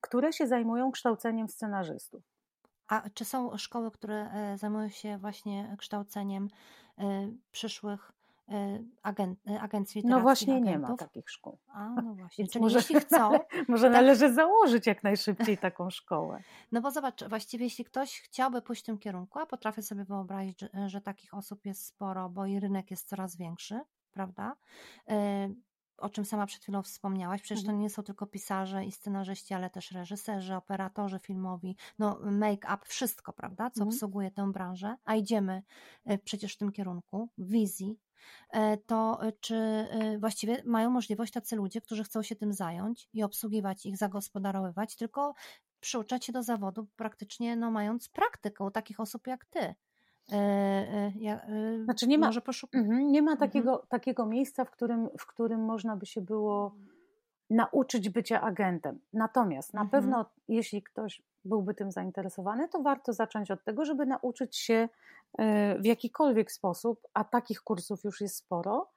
które się zajmują kształceniem scenarzystów. A czy są szkoły, które e, zajmują się właśnie kształceniem e, przyszłych y, agent, y, agencji No właśnie nie ma agentów? takich szkół. A, no właśnie. Czyli może, jeśli chcą, może tak. należy założyć jak najszybciej taką szkołę. no bo zobacz, właściwie jeśli ktoś chciałby pójść w tym kierunku, a potrafię sobie wyobrazić, że, że takich osób jest sporo, bo i rynek jest coraz większy, prawda? O czym sama przed chwilą wspomniałaś, przecież to Mhm. nie są tylko pisarze i scenarzyści, ale też reżyserzy, operatorzy filmowi, no make-up, wszystko, prawda, co Mhm. obsługuje tę branżę, a idziemy przecież w tym kierunku, w wizji, e, to y, czy y, właściwie mają możliwość tacy ludzie, którzy chcą się tym zająć i obsługiwać ich, zagospodarowywać, tylko przyuczać się do zawodu praktycznie no, mając praktykę u takich osób jak ty. E, e, ja, e, Znaczy nie ma- Może poszukać. Mhm, Nie ma Mhm. takiego, takiego miejsca, w którym, w którym można by się było nauczyć bycia agentem. Natomiast na Mhm. pewno, jeśli ktoś byłby tym zainteresowany, to warto zacząć od tego, żeby nauczyć się e, w jakikolwiek sposób, a takich kursów już jest sporo,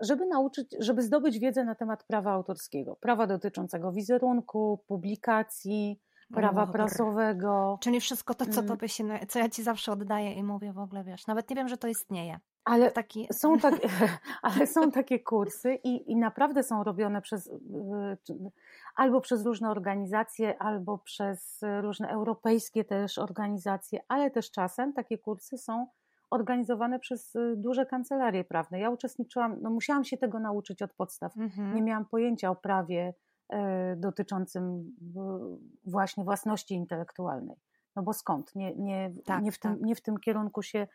żeby nauczyć, żeby zdobyć wiedzę na temat prawa autorskiego, prawa dotyczącego wizerunku, publikacji, prawa prasowego. Czyli wszystko to, co, Mm. tobie się, co ja ci zawsze oddaję i mówię w ogóle, wiesz, nawet nie wiem, że to istnieje. Ale Taki, są, tak, ale są takie kursy i, i naprawdę są robione przez y, albo przez różne organizacje, albo przez różne europejskie też organizacje, ale też czasem takie kursy są organizowane przez y, duże kancelarie prawne. Ja uczestniczyłam, no musiałam się tego nauczyć od podstaw. Mhm. Nie miałam pojęcia o prawie e, dotyczącym właśnie własności intelektualnej. No bo skąd? Nie, nie, Tak, nie, w, tym, tak. nie w tym kierunku się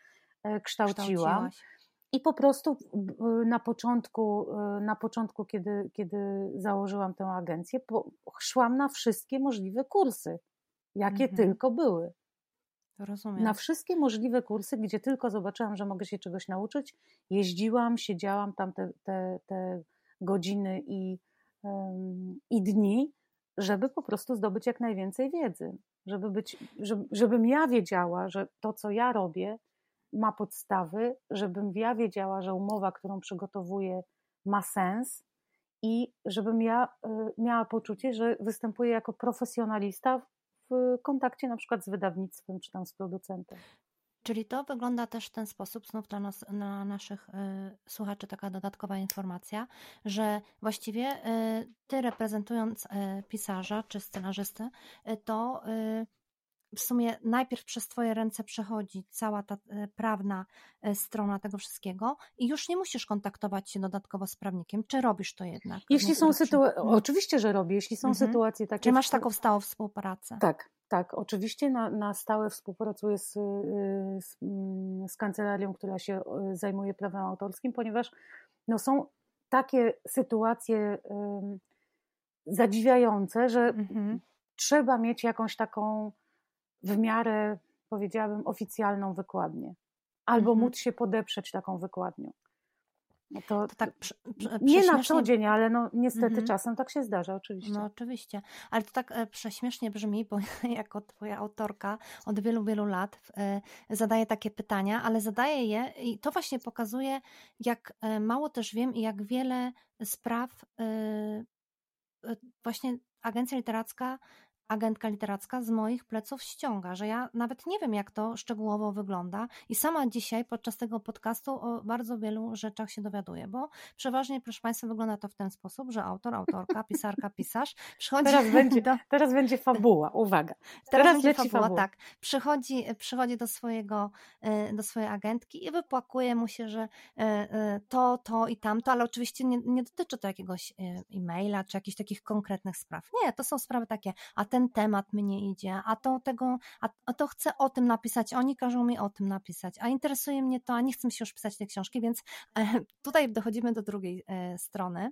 kształciłam. Kształciłaś. I po prostu y, na początku, y, na początku kiedy, kiedy założyłam tę agencję, szłam na wszystkie możliwe kursy, jakie Mhm. tylko były. Rozumiem. Na wszystkie możliwe kursy, gdzie tylko zobaczyłam, że mogę się czegoś nauczyć, jeździłam, siedziałam tam te, te, te godziny i, em, i dni, żeby po prostu zdobyć jak najwięcej wiedzy. Żeby być, żeby, żebym ja wiedziała, że to, co ja robię, ma podstawy, żebym ja wiedziała, że umowa, którą przygotowuję, ma sens i żebym ja y, miała poczucie, że występuję jako profesjonalista w kontakcie na przykład z wydawnictwem czy tam z producentem. Czyli to wygląda też w ten sposób, znów dla nas, dla naszych y, słuchaczy taka dodatkowa informacja, że właściwie y, ty reprezentując y, pisarza czy scenarzystę, y, to y, w sumie najpierw przez twoje ręce przechodzi cała ta y, prawna y, strona tego wszystkiego i już nie musisz kontaktować się dodatkowo z prawnikiem. Czy robisz to jednak? Jeśli są sytuacje, oczywiście, że robię, jeśli są Mhm. sytuacje takie. Czy masz taką stałą współpracę? Tak, tak. Oczywiście na, na stałe współpracuję z, y, z, mm, z kancelarią, która się zajmuje prawem autorskim, ponieważ no, są takie sytuacje zadziwiające, że Mhm. trzeba mieć jakąś taką w miarę, powiedziałabym, oficjalną wykładnię. Albo Mhm. móc się podeprzeć taką wykładnią. No to, To tak przy, przy, nie na co dzień, ale no, niestety Mhm. czasem tak się zdarza, oczywiście. No oczywiście, ale to tak e, prześmiesznie brzmi, bo ja jako twoja autorka od wielu, wielu lat e, zadaję takie pytania, ale zadaję je i to właśnie pokazuje, jak e, mało też wiem i jak wiele spraw właśnie agencja literacka, agentka literacka z moich pleców ściąga, że ja nawet nie wiem, jak to szczegółowo wygląda i sama dzisiaj podczas tego podcastu o bardzo wielu rzeczach się dowiaduję, bo przeważnie, proszę Państwa, wygląda to w ten sposób, że autor, autorka, pisarka, pisarz przychodzi Teraz będzie, do, teraz będzie fabuła, uwaga. Teraz, Teraz będzie fabuła, fabuła. tak. Przychodzi, przychodzi do, swojego, e, do swojej agentki i wypłakuje mu się, że e, e, to, to i tamto, ale oczywiście nie, nie dotyczy to jakiegoś e-maila czy jakichś takich konkretnych spraw. Nie, to są sprawy takie, a ten temat mnie idzie, a to tego, a, to chcę o tym napisać, oni każą mi o tym napisać, a interesuje mnie to, a nie chcę się już pisać tej książki, więc e, tutaj dochodzimy do drugiej e, strony.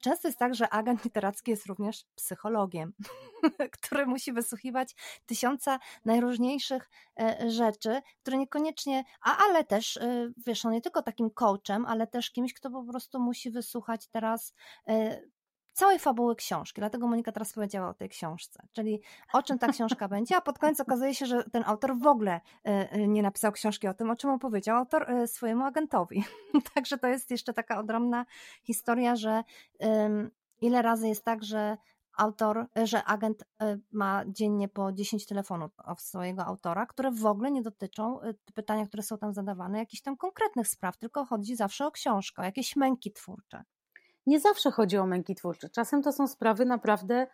Często jest tak, że agent literacki jest również psychologiem, który musi wysłuchiwać tysiąca najróżniejszych e, rzeczy, które niekoniecznie, a ale też, wiesz, on nie tylko takim coachem, ale też kimś, kto po prostu musi wysłuchać teraz całej fabuły książki. Dlatego Monika teraz powiedziała o tej książce, czyli o czym ta książka będzie, a pod koniec okazuje się, że ten autor w ogóle e, e, nie napisał książki o tym, o czym opowiedział autor e, swojemu agentowi. Także to jest jeszcze taka odrębna historia, że ile razy jest tak, że autor, że agent ma dziennie po 10 telefonów od swojego autora, które w ogóle nie dotyczą pytania, które są tam zadawane, jakichś tam konkretnych spraw, tylko chodzi zawsze o książkę, o jakieś męki twórcze. Nie zawsze chodzi o męki twórcze. Czasem to są sprawy naprawdę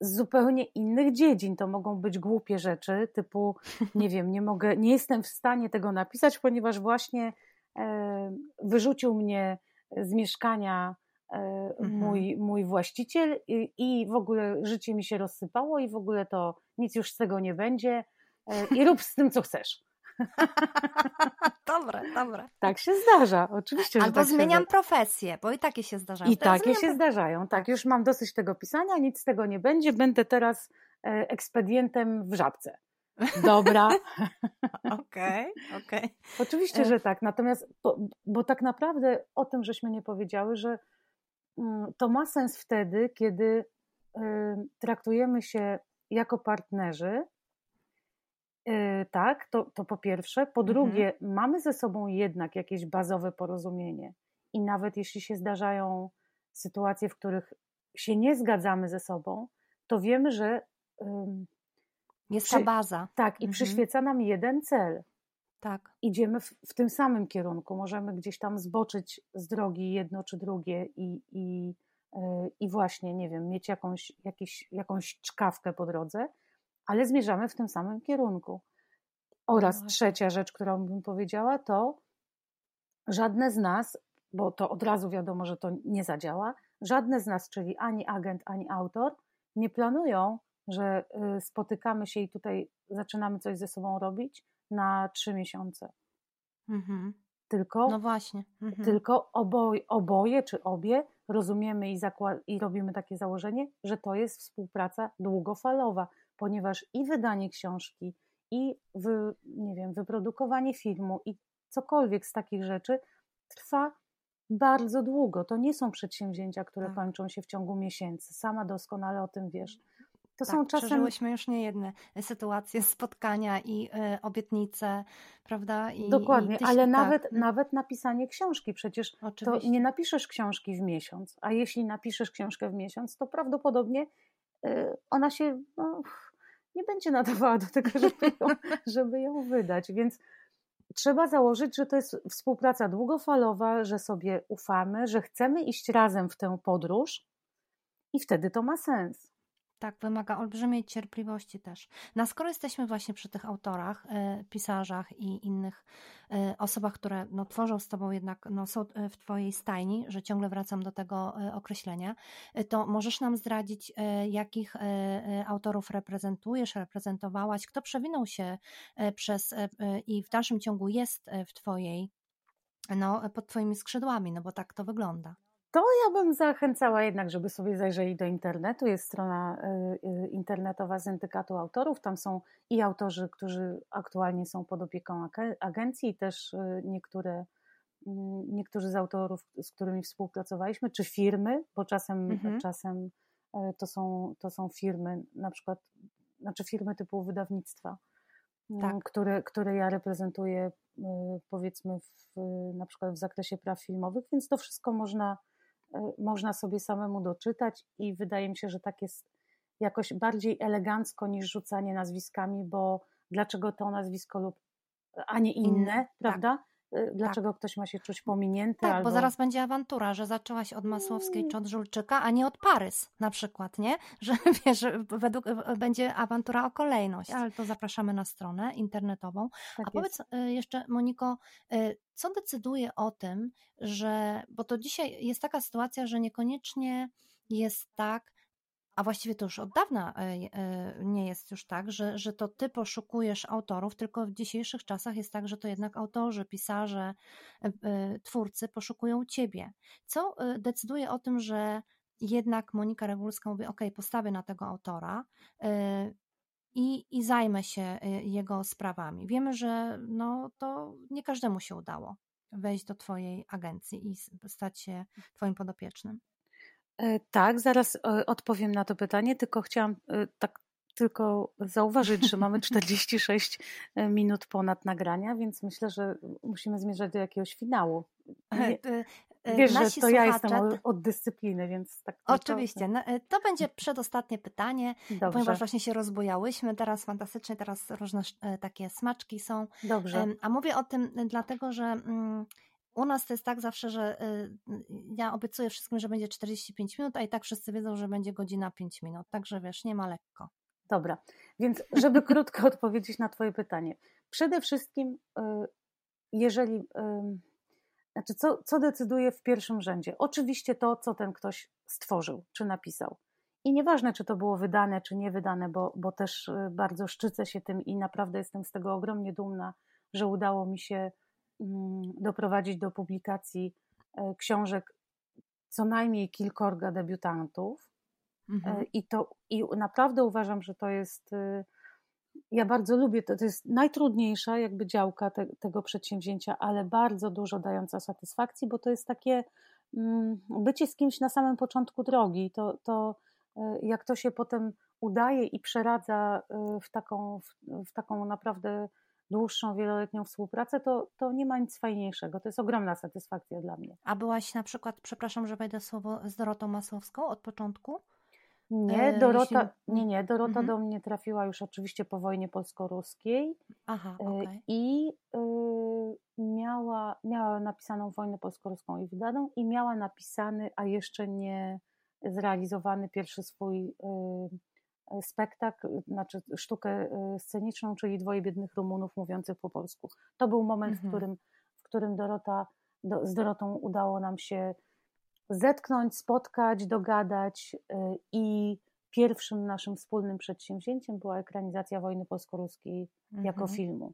z zupełnie innych dziedzin. To mogą być głupie rzeczy, typu, nie wiem, nie mogę, nie jestem w stanie tego napisać, ponieważ właśnie e, wyrzucił mnie z mieszkania e, mhm. mój, mój właściciel i, i, w ogóle życie mi się rozsypało i w ogóle to nic już z tego nie będzie e, i rób z tym, co chcesz. dobre, dobre. Tak się zdarza, oczywiście. Albo tak zmieniam się... profesję, bo i takie się zdarzają. I takie się pro... zdarzają, tak. Już mam dosyć tego pisania, nic z tego nie będzie, będę teraz e, ekspedientem w żabce. Dobra. Okej, okej. Okay, okay. Oczywiście, e. że tak. Natomiast, bo, bo, tak naprawdę o tym żeśmy nie powiedziały, że mm, to ma sens wtedy, kiedy traktujemy się jako partnerzy tak, to, to po pierwsze. Po mhm. drugie, mamy ze sobą jednak jakieś bazowe porozumienie. I nawet jeśli się zdarzają sytuacje, w których się nie zgadzamy ze sobą, to wiemy, że. Jest przy, ta baza. Tak, i mhm. przyświeca nam jeden cel. Tak. Idziemy w, w, tym samym kierunku. Możemy gdzieś tam zboczyć z drogi jedno czy drugie i, i, yy, i właśnie, nie wiem, mieć jakąś, jakiś, jakąś czkawkę po drodze, ale zmierzamy w tym samym kierunku. Oraz no trzecia rzecz, którą bym powiedziała, to żadne z nas, bo to od razu wiadomo, że to nie zadziała, żadne z nas, czyli ani agent, ani autor, nie planują, że y, spotykamy się i tutaj zaczynamy coś ze sobą robić na trzy miesiące. Mhm. Tylko, no właśnie. Mhm. tylko oboje, oboje czy obie rozumiemy i, i robimy takie założenie, że to jest współpraca długofalowa, ponieważ i wydanie książki, i wy, nie wiem, wyprodukowanie filmu, i cokolwiek z takich rzeczy trwa bardzo długo. To nie są przedsięwzięcia, które tak. kończą się w ciągu miesięcy. Sama doskonale o tym wiesz. To tak, są czasem. Przeżyłyśmy już niejedne sytuacje, spotkania i y, obietnice, prawda? I, Dokładnie, i ale tak. nawet, nawet napisanie książki. Przecież Oczywiście. to nie napiszesz książki w miesiąc, a jeśli napiszesz książkę w miesiąc, to prawdopodobnie y, ona się no, nie będzie nadawała do tego, żeby ją, żeby ją wydać. Więc trzeba założyć, że to jest współpraca długofalowa, że sobie ufamy, że chcemy iść razem w tę podróż i wtedy to ma sens. Tak, wymaga olbrzymiej cierpliwości też. No skoro jesteśmy właśnie przy tych autorach, y, pisarzach i innych y, osobach, które no, tworzą z Tobą jednak, no, są e, w Twojej stajni, że ciągle wracam do tego określenia, to możesz nam zdradzić, jakich autorów reprezentujesz, reprezentowałaś, kto przewinął się przez i w dalszym ciągu jest w Twojej, no, pod Twoimi skrzydłami, no bo tak to wygląda. To ja bym zachęcała jednak, żeby sobie zajrzeli do internetu. Jest strona y, y, internetowa Syndykatu Autorów. Tam są i autorzy, którzy aktualnie są pod opieką agencji, i też y, niektóre, niektórzy z autorów, z którymi współpracowaliśmy, czy firmy, bo czasem, mhm. czasem to, są, to są firmy, na przykład, znaczy firmy typu wydawnictwa, tak. które, które ja reprezentuję, powiedzmy, w, na przykład w zakresie praw filmowych, więc to wszystko można można sobie samemu doczytać i wydaje mi się, że tak jest jakoś bardziej elegancko niż rzucanie nazwiskami, bo dlaczego to nazwisko lub a nie inne, tak. prawda? Tak. Dlaczego tak. ktoś ma się czuć pominięty? Tak, albo... bo zaraz będzie awantura, że zaczęłaś od Masłowskiej mm. czy od Żulczyka, a nie od Parys na przykład, nie? Że wiesz, według, będzie awantura o kolejność, ale to zapraszamy na stronę internetową. Tak a powiedz jeszcze, Moniko, co decyduje o tym, że, bo to dzisiaj jest taka sytuacja, że niekoniecznie jest tak, a właściwie to już od dawna e, e, nie jest już tak, że, że to ty poszukujesz autorów, tylko w dzisiejszych czasach jest tak, że to jednak autorzy, pisarze, e, twórcy poszukują ciebie. Co decyduje o tym, że jednak Monika Regulska mówi: OK, postawię na tego autora i, i zajmę się jego sprawami. Wiemy, że no, to nie każdemu się udało wejść do Twojej agencji i stać się Twoim podopiecznym. E, tak, zaraz e, odpowiem na to pytanie, tylko chciałam e, tak tylko zauważyć, że mamy 46 minut ponad nagrania, więc myślę, że musimy zmierzać do jakiegoś finału. Wiesz, że to ja jestem od, dyscypliny, więc tak. Oczywiście. No, To będzie przedostatnie pytanie, Dobrze, ponieważ właśnie się rozbujałyśmy. Teraz fantastycznie, teraz różne takie smaczki są. dobrze. A mówię o tym dlatego, że mm, u nas to jest tak zawsze, że y, y, ja obiecuję wszystkim, że będzie 45 minut, a i tak wszyscy wiedzą, że będzie godzina 5 minut. Także wiesz, nie ma lekko. Dobra, więc żeby krótko odpowiedzieć na Twoje pytanie. Przede wszystkim, y, jeżeli, znaczy, co, co decyduje w pierwszym rzędzie? Oczywiście to, co ten ktoś stworzył czy napisał. I nieważne, czy to było wydane, czy nie wydane, bo, bo też bardzo szczycę się tym i naprawdę jestem z tego ogromnie dumna, że udało mi się doprowadzić do publikacji y, książek co najmniej kilkorga debiutantów. Mhm. E, I to i naprawdę uważam, że to jest. y, Ja bardzo lubię to. To jest najtrudniejsza jakby działka te, tego przedsięwzięcia, ale bardzo dużo dająca satysfakcji, bo to jest takie mm, bycie z kimś na samym początku drogi. To, to y, jak to się potem udaje i przeradza w taką, w, w taką naprawdę dłuższą, wieloletnią współpracę, to, to nie ma nic fajniejszego. To jest ogromna satysfakcja dla mnie. A byłaś na przykład, przepraszam, że wejdę słowo, z Dorotą Masłowską od początku? Nie, E, Dorota, jeśli- nie, nie, Dorota Mhm. do mnie trafiła już oczywiście po wojnie polsko-ruskiej Aha, e, okej. i y, miała, miała napisaną wojnę polsko-ruską i wydaną i miała napisany, a jeszcze nie zrealizowany pierwszy swój y, spektakl, znaczy sztukę y, sceniczną, czyli Dwoje biednych Rumunów mówiących po polsku. To był moment, Mhm. w, którym, w którym Dorota, do, z Dorotą udało nam się zetknąć, spotkać, dogadać y, i pierwszym naszym wspólnym przedsięwzięciem była ekranizacja wojny polsko-ruskiej jako Mhm. filmu.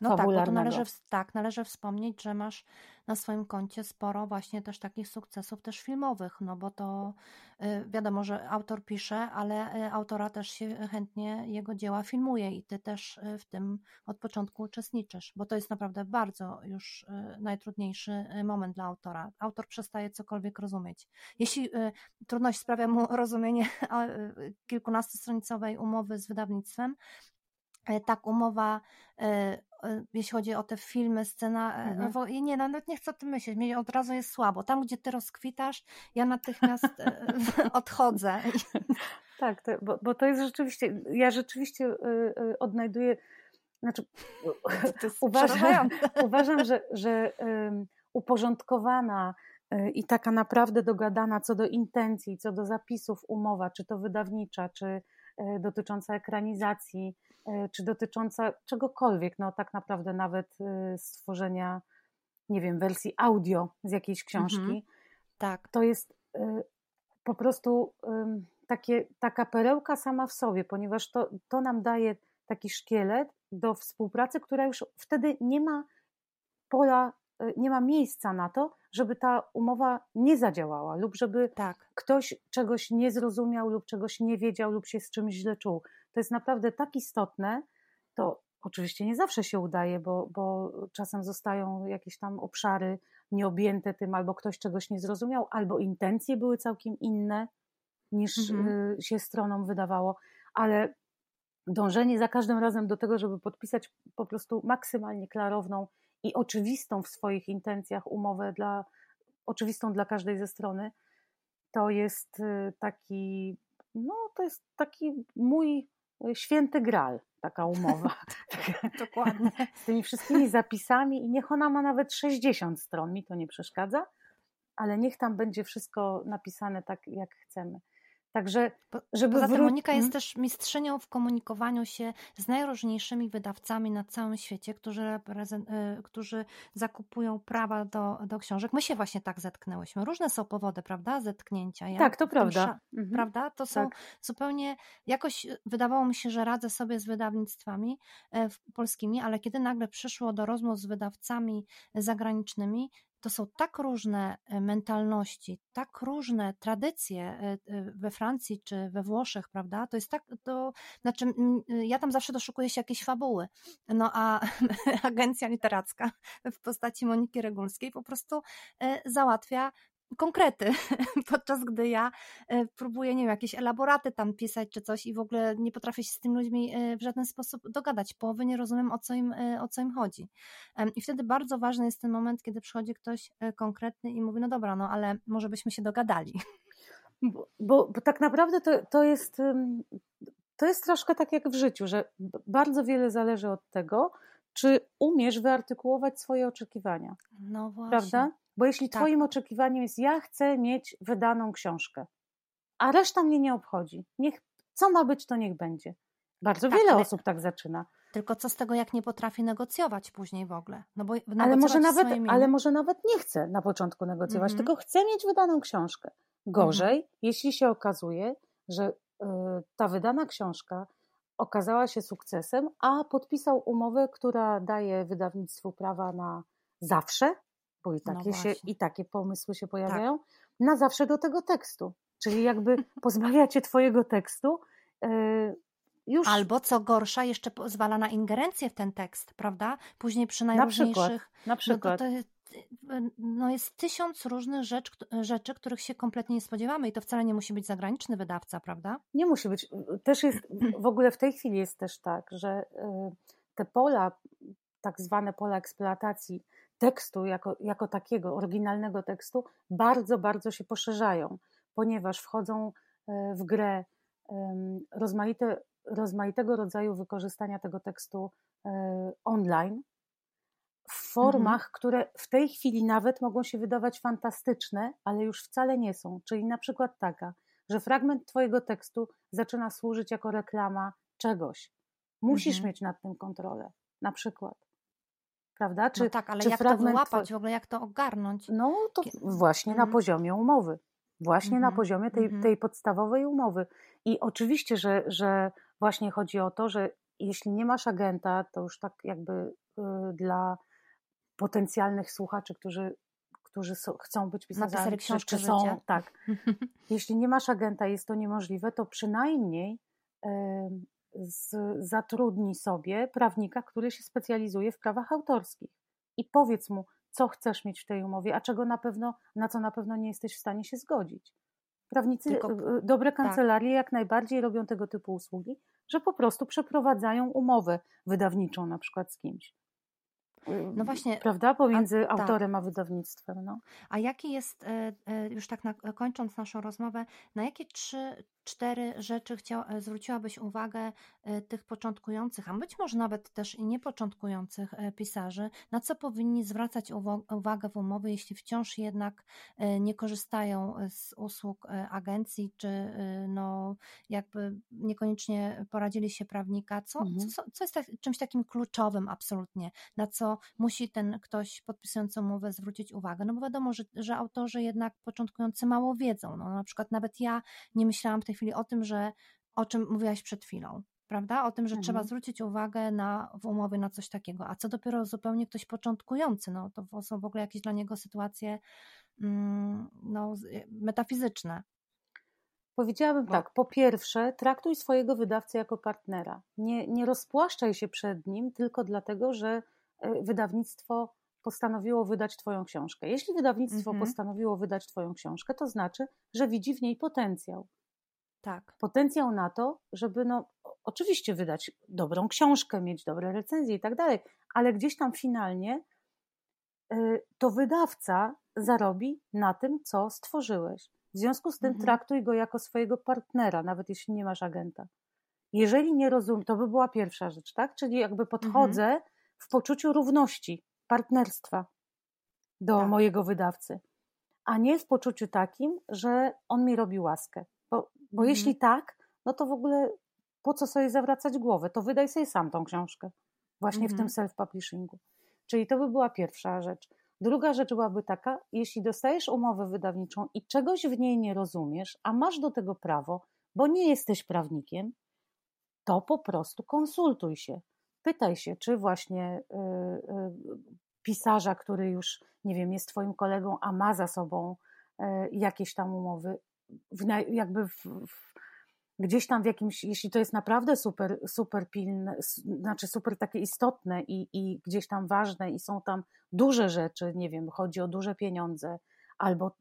No tak, bo to należy, tak, należy wspomnieć, że masz na swoim koncie sporo właśnie też takich sukcesów też filmowych, no bo to y, wiadomo, że autor pisze, ale y, autora też się chętnie jego dzieła filmuje i ty też y, w tym od początku uczestniczysz, bo to jest naprawdę bardzo już najtrudniejszy moment dla autora. Autor przestaje cokolwiek rozumieć. Jeśli trudność sprawia mu rozumienie kilkunastostronicowej umowy z wydawnictwem, Tak, umowa, e, e, jeśli chodzi o te filmy, scena, e, Mhm. wo- nie, nawet nie chcę o tym myśleć, mnie od razu jest słabo. Tam, gdzie ty rozkwitasz, ja natychmiast e, odchodzę. Tak, to, bo, bo to jest rzeczywiście, ja rzeczywiście odnajduję, znaczy uważam, uważam, że, że uporządkowana i taka naprawdę dogadana co do intencji, co do zapisów umowa, czy to wydawnicza, czy dotycząca ekranizacji, czy dotycząca czegokolwiek, no tak naprawdę nawet y, stworzenia, nie wiem, wersji audio z jakiejś książki, Mhm. Tak, to jest y, po prostu takie, taka perełka sama w sobie, ponieważ to, to nam daje taki szkielet do współpracy, która już wtedy nie ma pola, nie ma miejsca na to, żeby ta umowa nie zadziałała lub żeby tak. ktoś czegoś nie zrozumiał lub czegoś nie wiedział lub się z czymś źle czuł. To jest naprawdę tak istotne, to oczywiście nie zawsze się udaje, bo, bo czasem zostają jakieś tam obszary nieobjęte tym, albo ktoś czegoś nie zrozumiał, albo intencje były całkiem inne niż Mhm. y, się stronom wydawało, ale dążenie za każdym razem do tego, żeby podpisać po prostu maksymalnie klarowną i oczywistą w swoich intencjach umowę dla, oczywistą dla każdej ze strony, to jest y, taki, no to jest taki mój y, święty gral, taka umowa. Dokładnie. Z tymi wszystkimi zapisami i niech ona ma nawet 60 stron, mi to nie przeszkadza, ale niech tam będzie wszystko napisane tak, jak chcemy. Także, żeby Poza tym Monika jest Mhm. też mistrzynią w komunikowaniu się z najróżniejszymi wydawcami na całym świecie, którzy, y, którzy zakupują prawa do, do książek. My się właśnie tak zetknęłyśmy. Różne są powody, prawda, zetknięcia. Ja Tak, to prawda. Mhm. Prawda? To są Tak. zupełnie, jakoś y, wydawało mi się, że radzę sobie z wydawnictwami e, polskimi, ale kiedy nagle przyszło do rozmów z wydawcami zagranicznymi, to są tak różne e, mentalności, tak różne tradycje e, e, we Francji czy we Włoszech, prawda? To jest tak, to znaczy ja tam zawsze doszukuję się jakiejś fabuły, no a agencja literacka w postaci Moniki Regulskiej po prostu załatwia konkrety, podczas gdy ja e, próbuję, nie wiem, jakieś elaboraty tam pisać czy coś i w ogóle nie potrafię się z tymi ludźmi e, w żaden sposób dogadać. Połowy nie rozumiem, o co im, e, o co im chodzi. I wtedy bardzo ważny jest ten moment, kiedy przychodzi ktoś konkretny i mówi, no dobra, no ale może byśmy się dogadali. Bo, bo, bo tak naprawdę to, to jest to jest troszkę tak jak w życiu, że bardzo wiele zależy od tego, czy umiesz wyartykułować swoje oczekiwania. No właśnie. Prawda? Bo jeśli tak. Twoim oczekiwaniem jest, ja chcę mieć wydaną książkę, a reszta mnie nie obchodzi, niech, co ma być, to niech będzie. Bardzo tak, wiele ale, osób tak zaczyna. Tylko co z tego, jak nie potrafi negocjować później w ogóle? No bo ale, może nawet, ale może nawet nie chce na początku negocjować, mm -hmm. tylko chce mieć wydaną książkę. Gorzej, mm -hmm. jeśli się okazuje, że y, ta wydana książka okazała się sukcesem, a podpisał umowę, która daje wydawnictwu prawa na zawsze, bo i takie, no się, i takie pomysły się pojawiają, tak. na zawsze do tego tekstu. Czyli jakby pozbawiacie twojego tekstu. Yy, już. Albo co gorsza, jeszcze pozwala na ingerencję w ten tekst, prawda? Później przy najróżniejszych. Na przykład. Na przykład. No, no jest tysiąc różnych rzecz, rzeczy, których się kompletnie nie spodziewamy i to wcale nie musi być zagraniczny wydawca, prawda? Nie musi być. Też jest, w ogóle w tej chwili jest też tak, że y, te pola, tak zwane pola eksploatacji tekstu jako, jako takiego, oryginalnego tekstu, bardzo, bardzo się poszerzają, ponieważ wchodzą y, w grę rozmaite, rozmaitego rodzaju wykorzystania tego tekstu y, online, w formach, mhm. które w tej chwili nawet mogą się wydawać fantastyczne, ale już wcale nie są. Czyli na przykład taka, że fragment Twojego tekstu zaczyna służyć jako reklama czegoś. Musisz mhm. mieć nad tym kontrolę, na przykład. Prawda? Czy, no tak, ale czy jak to wyłapać, w ogóle jak to ogarnąć? No to właśnie mhm. na poziomie umowy. Właśnie na mhm. poziomie tej, mhm. tej podstawowej umowy. I oczywiście, że, że właśnie chodzi o to, że jeśli nie masz agenta, to już tak jakby y, dla potencjalnych słuchaczy, którzy, którzy chcą być pisarzami, czy są, tak. Jeśli nie masz agenta, jest to niemożliwe, to przynajmniej y, z, zatrudnij sobie prawnika, który się specjalizuje w prawach autorskich i powiedz mu, co chcesz mieć w tej umowie, a czego na pewno, na co na pewno nie jesteś w stanie się zgodzić. Prawnicy, Tylko, y, dobre tak. kancelarie tak. jak najbardziej robią tego typu usługi, że po prostu przeprowadzają umowę wydawniczą na przykład z kimś. No właśnie. Prawda? Pomiędzy a, tak. autorem tak. a wydawnictwem. No. A jaki jest, e, już tak na, kończąc naszą rozmowę, na jakie trzy cztery rzeczy chciał, e, zwróciłabyś uwagę e, tych początkujących, a być może nawet też i niepoczątkujących e, pisarzy, na co powinni zwracać uwagę w umowie, jeśli wciąż jednak nie korzystają z usług agencji, czy no jakby niekoniecznie poradzili się prawnika, co, mhm. co, co jest tak, czymś takim kluczowym absolutnie, na co musi ten ktoś podpisujący umowę zwrócić uwagę, no bo wiadomo, że, że autorzy jednak początkujący mało wiedzą, no na przykład nawet ja nie myślałam w tej chwili o tym, że o czym mówiłaś przed chwilą, prawda? O tym, że mhm. trzeba zwrócić uwagę na, w umowie na coś takiego. A co dopiero zupełnie ktoś początkujący, no to są w ogóle jakieś dla niego sytuacje mm, no, metafizyczne. Powiedziałabym tak, po pierwsze, traktuj swojego wydawcę jako partnera. Nie, nie rozpłaszczaj się przed nim tylko dlatego, że e, wydawnictwo postanowiło wydać Twoją książkę. Jeśli wydawnictwo mhm. postanowiło wydać Twoją książkę, to znaczy, że widzi w niej potencjał. Tak. Potencjał na to, żeby no, oczywiście wydać dobrą książkę, mieć dobre recenzje i tak dalej, ale gdzieś tam finalnie y, to wydawca zarobi na tym, co stworzyłeś. W związku z tym mhm. traktuj go jako swojego partnera, nawet jeśli nie masz agenta. Jeżeli nie rozumiem, to by była pierwsza rzecz, tak? Czyli jakby podchodzę mhm. w poczuciu równości, partnerstwa do tak. mojego wydawcy, a nie w poczuciu takim, że on mi robi łaskę. Bo, mhm. jeśli tak, no to w ogóle po co sobie zawracać głowę? To wydaj sobie sam tą książkę. Właśnie mhm. w tym mhm. self-publishingu. Czyli to by była pierwsza rzecz. Druga rzecz byłaby taka, jeśli dostajesz umowę wydawniczą i czegoś w niej nie rozumiesz, a masz do tego prawo, bo nie jesteś prawnikiem, to po prostu konsultuj się. Pytaj się, czy właśnie y, y, pisarza, który już, nie wiem, jest Twoim kolegą, a ma za sobą y, jakieś tam umowy, w, jakby w, w, gdzieś tam w jakimś, jeśli to jest naprawdę super, super pilne, znaczy super takie istotne i, i gdzieś tam ważne i są tam duże rzeczy, nie wiem, chodzi o duże pieniądze, albo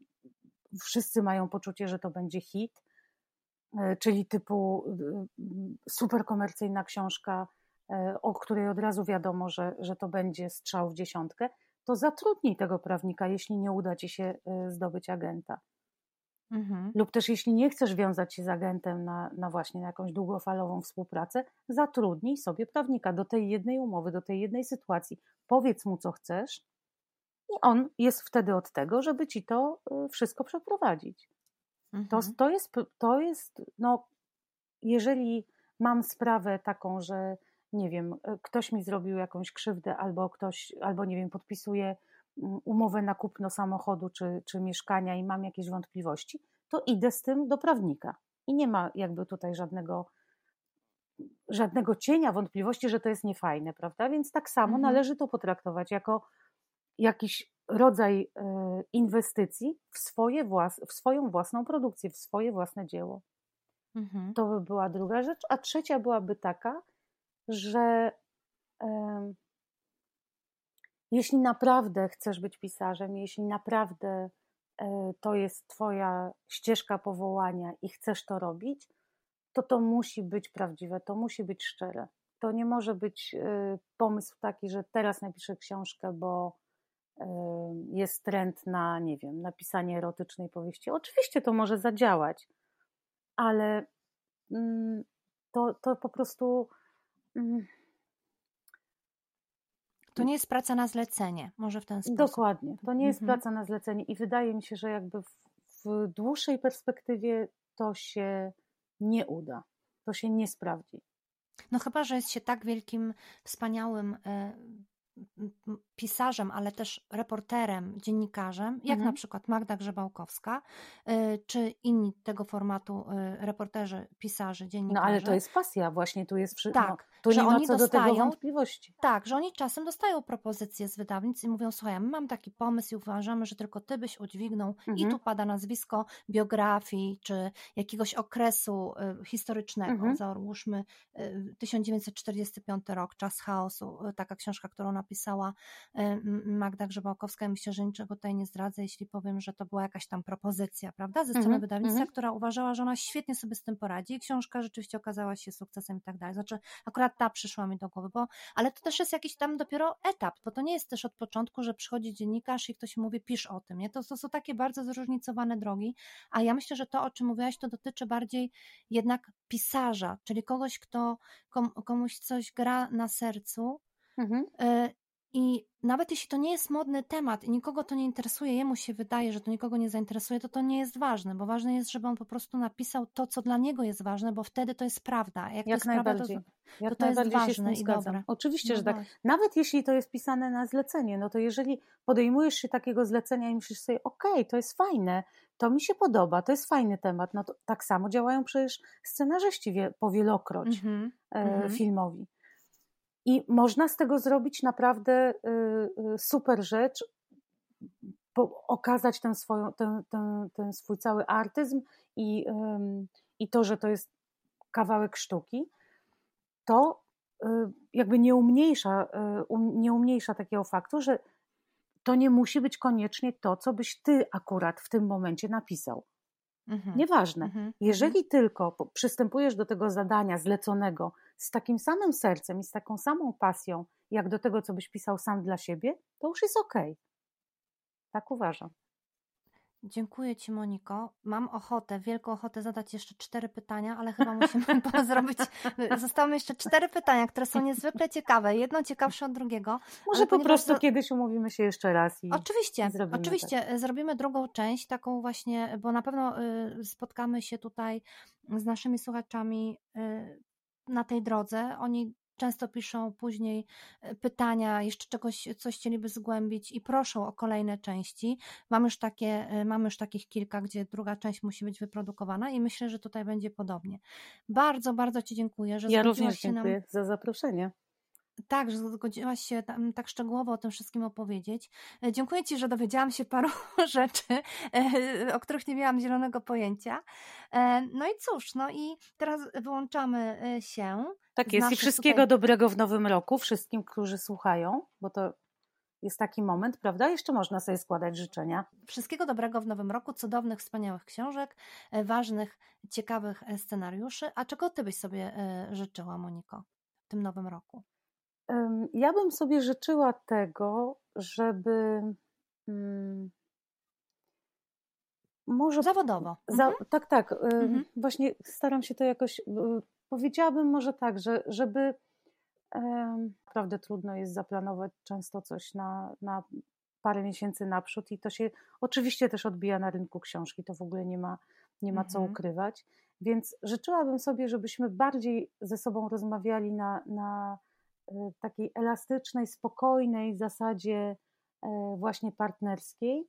wszyscy mają poczucie, że to będzie hit, e, czyli typu super komercyjna książka, o której od razu wiadomo, że, że to będzie strzał w dziesiątkę, to zatrudnij tego prawnika, jeśli nie uda ci się zdobyć agenta. Mhm. Lub też jeśli nie chcesz wiązać się z agentem na, na właśnie na jakąś długofalową współpracę, zatrudnij sobie prawnika do tej jednej umowy, do tej jednej sytuacji. Powiedz mu, co chcesz, i on jest wtedy od tego, żeby ci to y, wszystko przeprowadzić. Mhm. To, to jest, to jest, no, jeżeli mam sprawę taką, że nie wiem, y, ktoś mi zrobił jakąś krzywdę, albo ktoś, albo nie wiem, podpisuje umowę na kupno samochodu czy, czy mieszkania i mam jakieś wątpliwości, to idę z tym do prawnika. I nie ma jakby tutaj żadnego, żadnego cienia wątpliwości, że to jest niefajne, prawda? Więc tak samo mhm. należy to potraktować jako jakiś rodzaj e, inwestycji w, swoje włas, w swoją własną produkcję, w swoje własne dzieło. Mhm. To by była druga rzecz. A trzecia byłaby taka, że jeśli naprawdę chcesz być pisarzem, jeśli naprawdę e, to jest Twoja ścieżka powołania i chcesz to robić, to to musi być prawdziwe, to musi być szczere. To nie może być e, pomysł taki, że teraz napiszę książkę, bo e, jest trend na, nie wiem, napisanie erotycznej powieści. Oczywiście to może zadziałać, ale mm, to, to po prostu mm, to nie jest praca na zlecenie, może w ten sposób. Dokładnie, to nie jest mhm. praca na zlecenie i wydaje mi się, że jakby w, w dłuższej perspektywie to się nie uda, to się nie sprawdzi. No chyba, że jest się tak wielkim, wspaniałym e, pisarzem, ale też reporterem, dziennikarzem, jak mhm. na przykład Magda Grzebałkowska, y, czy inni tego formatu y, reporterzy, pisarze, dziennikarze. No ale to jest pasja, właśnie tu jest wszystko. Tak, no, tu że nie oni ma co dostają, do tego wątpliwości. Tak, że oni czasem dostają propozycje z wydawnictw i mówią, słuchaj, mam taki pomysł i uważamy, że tylko ty byś udźwignął mhm. i tu pada nazwisko biografii, czy jakiegoś okresu y, historycznego, mhm. załóżmy 1945 rok, Czas chaosu, taka książka, którą napisała Magda Grzebałkowska. Myślę, że niczego tutaj nie zdradzę, jeśli powiem, że to była jakaś tam propozycja, prawda, ze strony -hmm. wydawnictwa, -hmm. która uważała, że ona świetnie sobie z tym poradzi i książka rzeczywiście okazała się sukcesem i tak dalej. Znaczy, akurat ta przyszła mi do głowy, bo, ale to też jest jakiś tam dopiero etap, bo to nie jest też od początku, że przychodzi dziennikarz i ktoś mówi, pisz o tym, nie? To, to są takie bardzo zróżnicowane drogi, a ja myślę, że to, o czym mówiłaś, to dotyczy bardziej jednak pisarza, czyli kogoś, kto komuś coś gra na sercu, Mhm. I nawet jeśli to nie jest modny temat i nikogo to nie interesuje, jemu się wydaje, że to nikogo nie zainteresuje, to to nie jest ważne, bo ważne jest, żeby on po prostu napisał to, co dla niego jest ważne, bo wtedy to jest prawda. Jak, Jak to najbardziej. Prawda, to, Jak to, to jest ważne i dobre. Oczywiście, no że tak. Nawet jeśli to jest pisane na zlecenie, no to jeżeli podejmujesz się takiego zlecenia i myślisz sobie, okej, okay, to jest fajne, to mi się podoba, to jest fajny temat, no to tak samo działają przecież scenarzyści wie, powielokroć mm e, mm -hmm. filmowi i można z tego zrobić naprawdę y, y, super rzecz, okazać ten, swoją, ten, ten, ten swój cały artyzm i, i to, że to jest kawałek sztuki, to y, jakby nie umniejsza, um, nie umniejsza takiego faktu, że to nie musi być koniecznie to, co byś ty akurat w tym momencie napisał. Mhm. Nieważne. Mhm. Jeżeli mhm. tylko przystępujesz do tego zadania zleconego z takim samym sercem i z taką samą pasją, jak do tego, co byś pisał sam dla siebie, to już jest ok. Tak uważam. Dziękuję Ci, Moniko. Mam ochotę, wielką ochotę zadać jeszcze cztery pytania, ale chyba musimy zrobić. Zostały jeszcze cztery pytania, które są niezwykle ciekawe. Jedno ciekawsze od drugiego. Może po prostu to... kiedyś umówimy się jeszcze raz. I oczywiście, zrobimy oczywiście. Tak. Zrobimy drugą część, taką właśnie, bo na pewno y, spotkamy się tutaj z naszymi słuchaczami y, na tej drodze. Oni często piszą później e, pytania, jeszcze czegoś, coś chcieliby zgłębić i proszą o kolejne części. Mam już, takie, e, mam już takich kilka, gdzie druga część musi być wyprodukowana i myślę, że tutaj będzie podobnie. Bardzo, bardzo Ci dziękuję, że Ja również dziękuję nam... za zaproszenie. Tak, że zgodziłaś się tam, tak szczegółowo o tym wszystkim opowiedzieć. E, dziękuję Ci, że dowiedziałam się paru rzeczy, o których nie miałam zielonego pojęcia. No i cóż, no i teraz wyłączamy się. Tak jest i wszystkiego tutaj... dobrego w nowym roku wszystkim, którzy słuchają, bo to jest taki moment, prawda? Jeszcze można sobie składać życzenia. Wszystkiego dobrego w nowym roku, cudownych, wspaniałych książek, e, ważnych, ciekawych e, scenariuszy. A czego ty byś sobie e, życzyła, Moniko, w tym nowym roku? Ja bym sobie życzyła tego, żeby. Hmm, może. Zawodowo. Za, mhm. Tak, tak. Mhm. Właśnie staram się to jakoś. Powiedziałabym może tak, że żeby Naprawdę trudno jest zaplanować często coś na, na parę miesięcy naprzód i to się oczywiście też odbija na rynku książki, to w ogóle nie ma, nie ma co mhm. ukrywać. Więc życzyłabym sobie, żebyśmy bardziej ze sobą rozmawiali na, na e, takiej elastycznej, spokojnej zasadzie e, właśnie partnerskiej,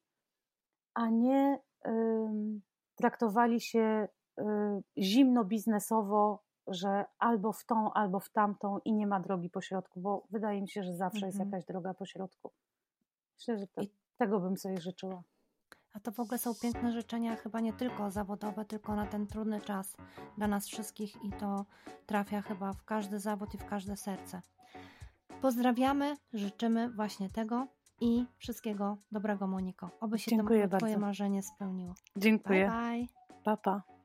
a nie traktowali się e, zimno biznesowo że albo w tą, albo w tamtą i nie ma drogi pośrodku, bo wydaje mi się, że zawsze jest mhm. jakaś droga pośrodku. Myślę, że to, tego bym sobie życzyła. A to w ogóle są piękne życzenia, chyba nie tylko zawodowe, tylko na ten trudny czas dla nas wszystkich i to trafia chyba w każdy zawód i w każde serce. Pozdrawiamy, życzymy właśnie tego i wszystkiego dobrego, Moniko. Oby się Dziękuję to bardzo. Twoje marzenie spełniło. Dziękuję. Bye, bye. Pa, pa.